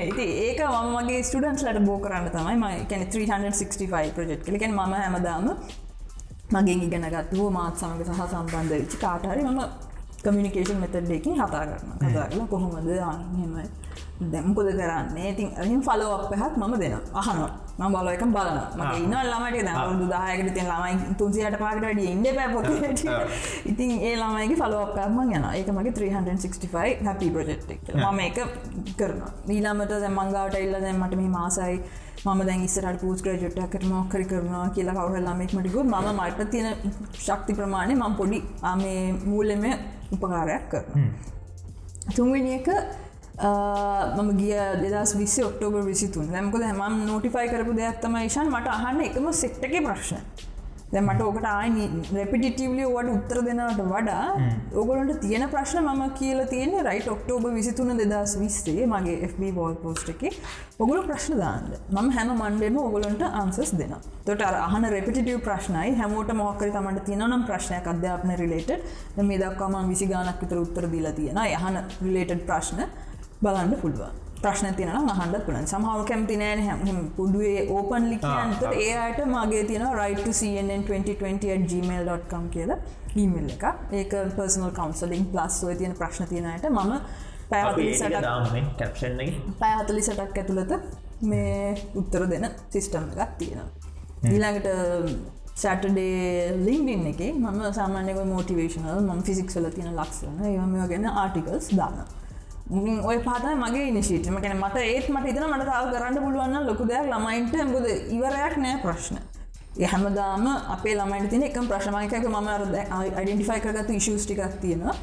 ඉති ඒක මගේ ස්ටඩන්ස්ලට බෝ කරන්න තමයි ම කැන 365 ප්‍රජෙට් කලිකෙන් ම හැමදාම මගේ ඉගෙනගත්තුව මාත් සමඟ සහ සම්බන්ධ විචි කාටහරි මම කමිනිකේෂන් මෙතඩ්ඩකින් හතා කරන්න කතා කලා කොහොමද අහෙමයි දැම්පොද කරන්නේ? ඉතින් ඇහිම් ෆලෝ අප හැත් මම දෙන අහනවා ම බල එක බලන මගේ ඉන්න ළමට දවරුදු දායකට තිය ළමයි තුන්සියට පාකට ඉන්ඩ පැපොත ඉතින් ඒ ළමයිගේ ෆලෝක්කක්ම යන ඒක මගේ 365 හැපි ප්‍රජෙක්් මම එක. කරන ඊලාමට දැ මංගාවට එල්ල දැමට මේ මාසයි මම දැන් ඉස්සරට පූස් ග්‍රජට්ට මොක්කරි කරුණා කියලා කවර ළමෙක් මටිකු ම මට තියෙන ශක්ති ප්‍රමාණය මං පොඩි මේ මූලෙම උපකාරයක් කරන තුන්වෙනි එක මම ගිය දෙදස් විසි ඔක්ටෝබර් විසිතුන්. දැමක හැම නෝටිෆයි කරපු දෙයක් තම ේෂන් මට අහන්න එකම සෙක්ටක ප්‍රශ්න. දැ මට ඕකට ආයි රෙපිටිටවලි වට උත්තර දෙනට වඩා ඔගොලන්ට තියෙන ප්‍රශ්න මම කියල තියෙන රයිට ඔක්ටෝබ විසිතුන දෙදස් විස්සේ මගේ FB බෝල් පෝස්ට එක. ඔගුල ප්‍රශ්න දාන්න. මම හැම මන්ඩෙම ඔගොලන්ට අන්සස් දෙන තොට අහන රෙපිටිව ප්‍රශ්නයි. හැමෝට මොක්කර තමට තියනම් ප්‍රශ්නයක් අධ්‍යාපන රිලේට මේ දක්වාම විසි ගානක් විතර උත්තර දීලා තියෙන යහන රිලේටඩ් ප්‍රශ්න බලන්න පුළුවන්. ප්‍රශ්න තියන හන්ඩ පුලන් සමහව කැමති නෑන හැම පුඩුවේ ඕපන් ලිකන්ත ඒයට මගේ තියෙන රයිට CNN 2020gmail.com කියල ඊමල් එක ඒක පර්සනල් කවන්සලින් ප්ලස් ඔය තියෙන ප්‍රශ්න තියෙනයට මම පැහතලි සටක් ඇතුළත මේ උත්තර දෙන සිිස්ටම් එකක් තියෙනවා. ඊළඟට සැටඩේ ලින්ඩින් එක මම සාමාන්‍යක මෝටිවේශනල් ම ෆිසික්සල තියෙන ලක්ෂණ ඒම ගැන ආටිකල්ස් දානවා ඔය පාතයි මගේ නිශීටම කැන මට ඒත් මට ඉතන මට තාව කරන්න පුළුවන්න ලොකු දෙයක් ළමයින්ට බොද ඉවරයක් නෑ ප්‍රශ්න. හැමදාම අපේ ළමයිට තින එක ප්‍රශ්මයකක මම අයිඩෙන්ටිෆයි කරගත්තු ඉශෂ්ටිකක් තියෙනවා.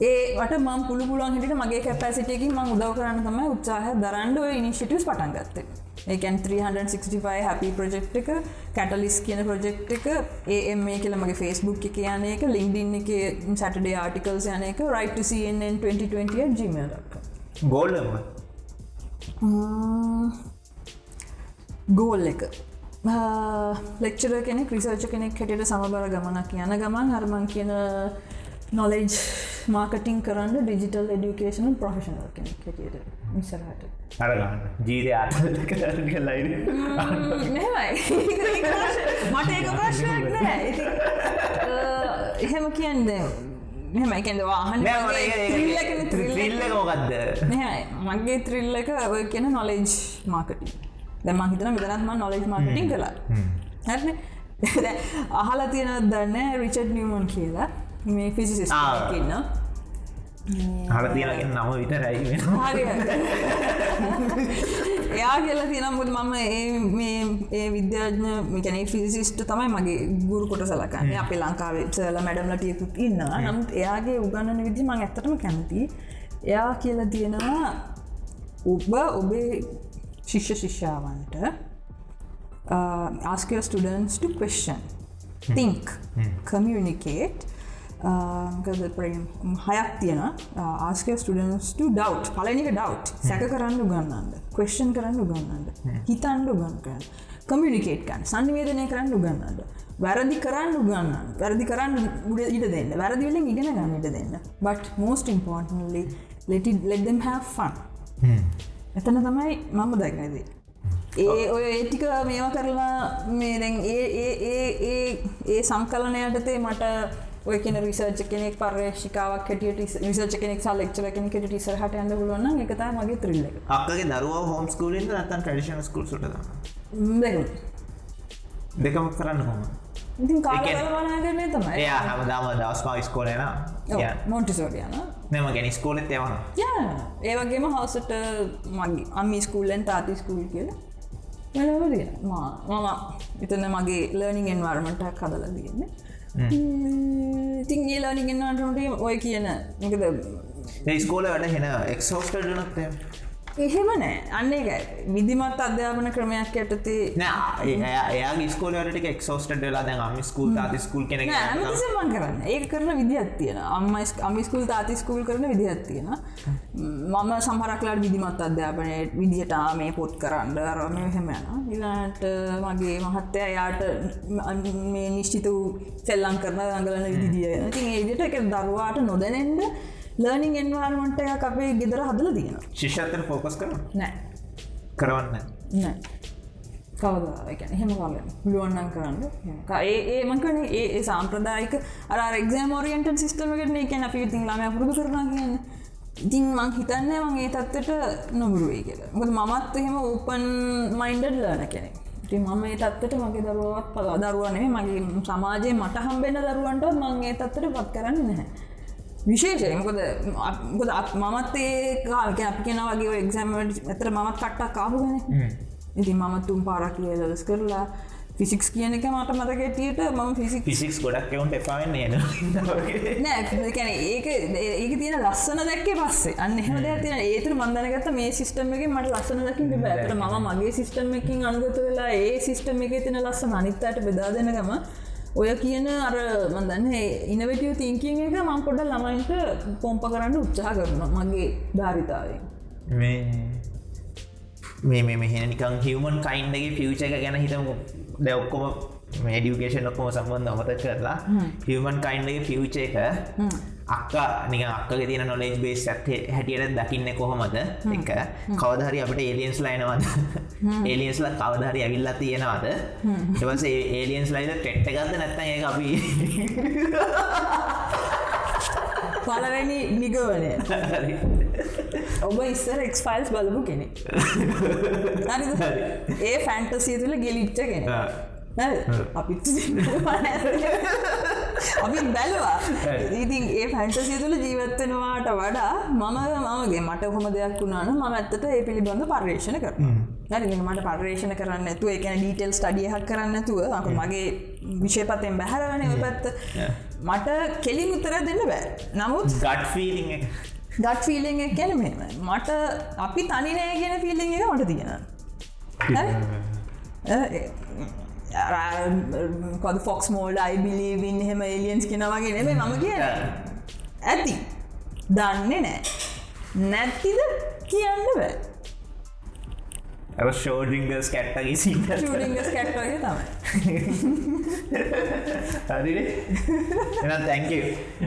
ඒට ම පුළු පුළුවන් හිට මගේ කැපැසිටකින් ම උදව කරන්න තම උත්සාහ දරන්ඩ ඉනිශිටස් පටන් ගත්තේ. ඒකන් 365 හැපි ප්‍රජෙක්් එක කැටලිස් කියන ප්‍රජෙක්් එක ඒම කියල මගේ ෆස්බුක් එක යන එක ලින්ඩින් එක සටඩේ ආටිකල්ස් යන එක රයිට CNN 2020 ගමල් ගෝල්ල ගෝල් එක ලෙක්චර කෙනෙක් රිසර්ච කෙනෙක් හැටියට සමබර ගමනක් යන ගමන් හරමන් කියන නොලෙජ් මාකටිං කරන්න ඩිජිටල් එඩිකේෂන ප්‍රොෆෙෂනල් කෙනෙක් හැටියට මිසරහට අරගන්න ජීරය ආතලයි මට ඒක ප්‍රශ්නයක් නෑ. එහෙම කියන්න මෙහම එකද වාහන ත්‍රිල්ල මොකක්ද මගේ ත්‍රිල්ල එක ඔය කියන නොලෙජ් මාකටින් දැම හිතන විදනත්ම නොලෙජ් මාකටින් කලා හැ අහලා තියෙන දන්න රිචඩ් නියමන් කියලා මේ ෆිසිසිස් ඉන්න. හර තියනගෙන් නම විතරයි එයා කියලා තියනමුත් මම ඒ විද්‍යාඥ මිකැනේ ෆිසිස්ට තමයි මගේ ගුරු කොට සලකන්න අප ලංකාවේ සල මැඩම්ලටියකුත් ඉන්න නමුත් එයාගේ උගන්නන විදි මං ඇත්තටම කැමති. එයා කියලා තියෙනවා ඔබ ඔබේ ශිෂ්‍ය ශිෂ්‍යාවන්ට ask your students to question. think. communicate හයක් තියෙන ආස්ක ස්ටඩන්ස්ට ඩව් පලනික ඩව් සැක කරන්න උගන්නන්න කවස්්න් කරන්න උගන්නන්න හිතන්ඩ උගන් කරන්න. කමියනිකේට්කන් සංනිවේදනය කරන්න උගන්නන්න වැරදි කරන්න උගන්න වැරදි කරන්න උඩ ඉට දෙන්න වැරදිවල ඉගෙන ගන්නට දෙන්න. බට මෝස්ට ඉම්පෝර්ටන්ලි ලෙටි ලෙඩම් හැ ෆන් එතන තමයි මම දැක්නදී ඒ ඔය ඒටික මේවා කරලා මේ දැන් ඒ ඒ සංකලනයටතේ මට ඔය කියන රිසර්ච් කෙනෙක් පර්ේෂිකාවක් හැටියට රිසර්ච් කෙනෙක් සල් එක්චර කෙනෙකට ටිසරහට යන්න පුළුවන් එක තමයි මගේ ත්‍රිල්ල එක. අක්කගේ දරුවා හෝම් ස්කූලින් නැත්තම් ට්‍රැඩිෂනල් ස්කූල් සුටද දෙකම දෙකම කරන්න හොම ඉතින් කාලවනාගරනය තමයි. එයා හැමදාම දවස් පා ස්කෝලන මොන්ටිසෝඩියන මෙම ගැනි ස්කෝලෙත් යවන ඒ වගේම හවසට මගේ අම්මි ස්කූල්ලෙන් තාති ස්කූල් කියල මලවදිය මම එතන මගේ ලර්නිින් එන්වර්මටක් හදල තියන්නේ ඉතින් ඒලානි ගෙන්න්නටට ඔය කියන මොකද ස්කෝල වැඩ හෙන එක්ෝස්ට නත්තේ එහෙම නෑ. අන්න විදිමත් අධ්‍යාපන ක්‍රමයක් ඇටතේ එයා ස්කෝලට එක්ෝස්ට ලා දැ ම ස්කූල් තාති ස්කූල් කෙන මන් කරන්න. ඒ කරන විදිහත් තියෙන අම්ම අමි ස්කූල් තාති ස්කූල් කරන විදිහත් තියෙන මම සමහරක්ලාට විදිමත් අධ්‍යාපනයට විදිහට මේ පොත් කරන්න. අරම හෙමයන ඉලාට මගේ මහත්තය යාට මේ නිශ්චිත වූ සෙල්ලම් කරන දඟලන විදිදිය ති ඒදිට එක දරුවාට නොදැනෙන්ට ලර්නිින් එන්වාර්මට එක අපේ ගෙදර හදල තියෙන ශිෂ්‍යතර ෆෝකස් කර නෑ. කරවන්න නෑ. කවද එහෙම කාල පුළුවන්නන් කරන්න. ඒ මකන ඒ සාම්ප්‍රදායික අර එක්ෂම් ෝරියන්ට සිස්ටමකට එකන. අපි ඉතින් ලාම පුරුදු කරන කියන්න. ඉතින් මං හිතන්න මගේ තත්වට නොබුරුවේ කියලා. මොද මමත් එහෙම ඕපන් මයින්ඩඩ් ලන කෙනෙක්. මම ඒ තත්වට මගේ දරුවත් පලා දරුවනේ මගේ සමාජයේ මට හම්බෙන දරුවන්ට මංගේ තත්වට පත් කරන්න නැහැ විශේෂය. මොකද මොකද අප- මමත් ඒ කාල්ක අපි කෙන වගේ එක්සම්ට ඇතර මමත් කට්ටක් කාපුගෙන ඉතින් මම තුම් පාරක් කියලස් කරලා ෆිසික්ස් කියන එක මට මතකැටියට මම ෆිසික් ෆිසික්ස් ගොඩක් එවුන්ට එපාන්න න නෑ කැන ඒක ඒක තියෙන ලස්සන දැක්කේ පස්සේ. අන්න එහෙම දෙයක් තියෙන ඒතර මන්දනගත මේ සිස්ටම් එක මට ලස්සන දකින්න බෑතර ම මගේ සිස්ටම් එකින් අනුගත වෙලා ඒ සිස්ටම් එක තින ලස්සන අනිත්තට බෙදා දෙනගම ඔය කියන අර මදන්න ඉනවටිය තිංකින් එක මං පොඩ ළමයින්ට පොම්ප කරන්න උත්සාහ කරන මගේ ධාරිතාවෙන්. මේ මේ මෙහෙන නිකං හිවමන් කයින්ඩගේ ෆියච එක ගැන හිතමු ද ඔක්කොම මේඩියුකේෂන් ඔක්කොම සම්බන්ධ අමත කරලා හිවමන් කයින්ඩගේ ෆියච එක අක්ක නික අක්ක තින නොලෙජ් බේස් හැටියට දකින්න කොහොමද? එක. කවදහරි අපට ඒලියන්ස් ලයිනවද ඒලියන්ස්ල කවදහරි ඇවිල්ලා තියෙනවාද? එවස ඒලියන්ස් ලයිල ටෙට්ට ගත්ත නැත්ත ඒ අපි පලවැනි නිගවනය ඔබ ඉස්සර එක්ෆයිල්ස් බලපු කෙනෙ ඒ ෆැන්ටසිය තුළ ගෙලිච්ච කෙන අපිත් අපි බැලවා ඉතින් ඒ ෆැන්ටසිය තුළ ජීවත්වෙනවාට වඩා මම මමගේ මට හොම දෙයක් වුණාන ම ඇත්තට ඒ පිළිබඳ පර්යේෂණ කර නැරි මට පර්යේෂණ කරන්න ඇතු එකන ඩීටෙල් ස්ටඩියහක් කරන්න ඇතුව අක මගේ විෂයපතෙන් බැහරවන පැත්ත. මට කෙලින් උතර දෙන්න බෑ. නමුත් ගඩ් ෆීලිං ගත් ෆිලිං එක ගැන මෙම මට අපි තනිනෑ ගෙන ෆිලිං එක මට තියෙන කොද ෆොක්ස් මෝල්ඩ අයිබිලිවින් හෙම එලියන්ස් කෙනවගේ නෙම මම කියන ඇති. දන්නේ නෑ නැත්තිද කියන්න බෑ ෂෝඩිංගස් කැට්ටගේ ටඩිංගස් කැට්ටගේ තමයි එනම් තැංක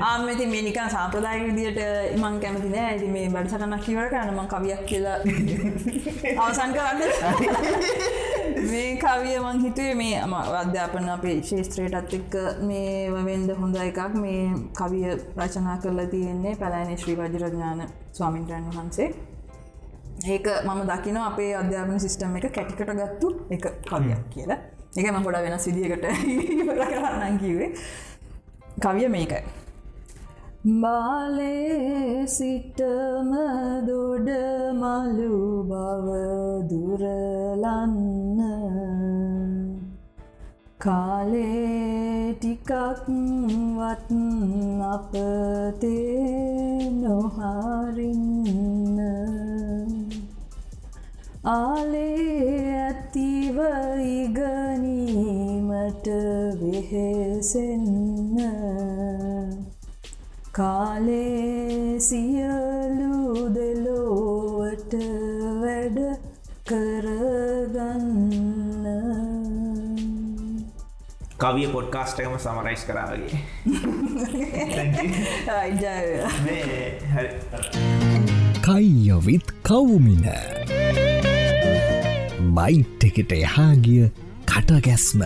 ආමති මේ නිකන් සාම්ප්‍රදාය විදියට මං කැමති නෑ. ඇති මේ බඩ සටනක් කිවර කරන මං කවියක් කියලා. අවසන් කරන්න. මේ කවිය මං හිතුවේ මේ අම අධ්‍යාපන අපේ ශේෂත්‍රයටත් එක්ක මේ වවෙන්ද හොඳ එකක්. මේ කවිය රචනා කරලා තියෙන්නේ පැලෑනේ ශ්‍රී වජරඥාන ස්වාමින්ද්‍රයන් වහන්සේ ඒක මම දකින අපේ අධ්‍යාපන සිිස්ටම් එක කැටිකට ගත්තු එක කවියක් කියලා. එක ම ගොඩා වෙන සිදියකට කරන්න කිවේ කවිය මේකයි. බාලේ සිටම දොඩ මලු බව දුරලන්න. කාලේ ටිකක් වත් අපතේ නොහරින්න ආලේ ඇතිව ඉගනීමට වෙහෙසෙන්න. කාලේ සියලු දෙලෝවට වැඩ කරගන්න. කවිය පොඩ්කාස්ටකම සමරයිස් කරාගේ කයියොවිත් කවුමින. බයිට් එකට එහාගිය කටගැස්ම.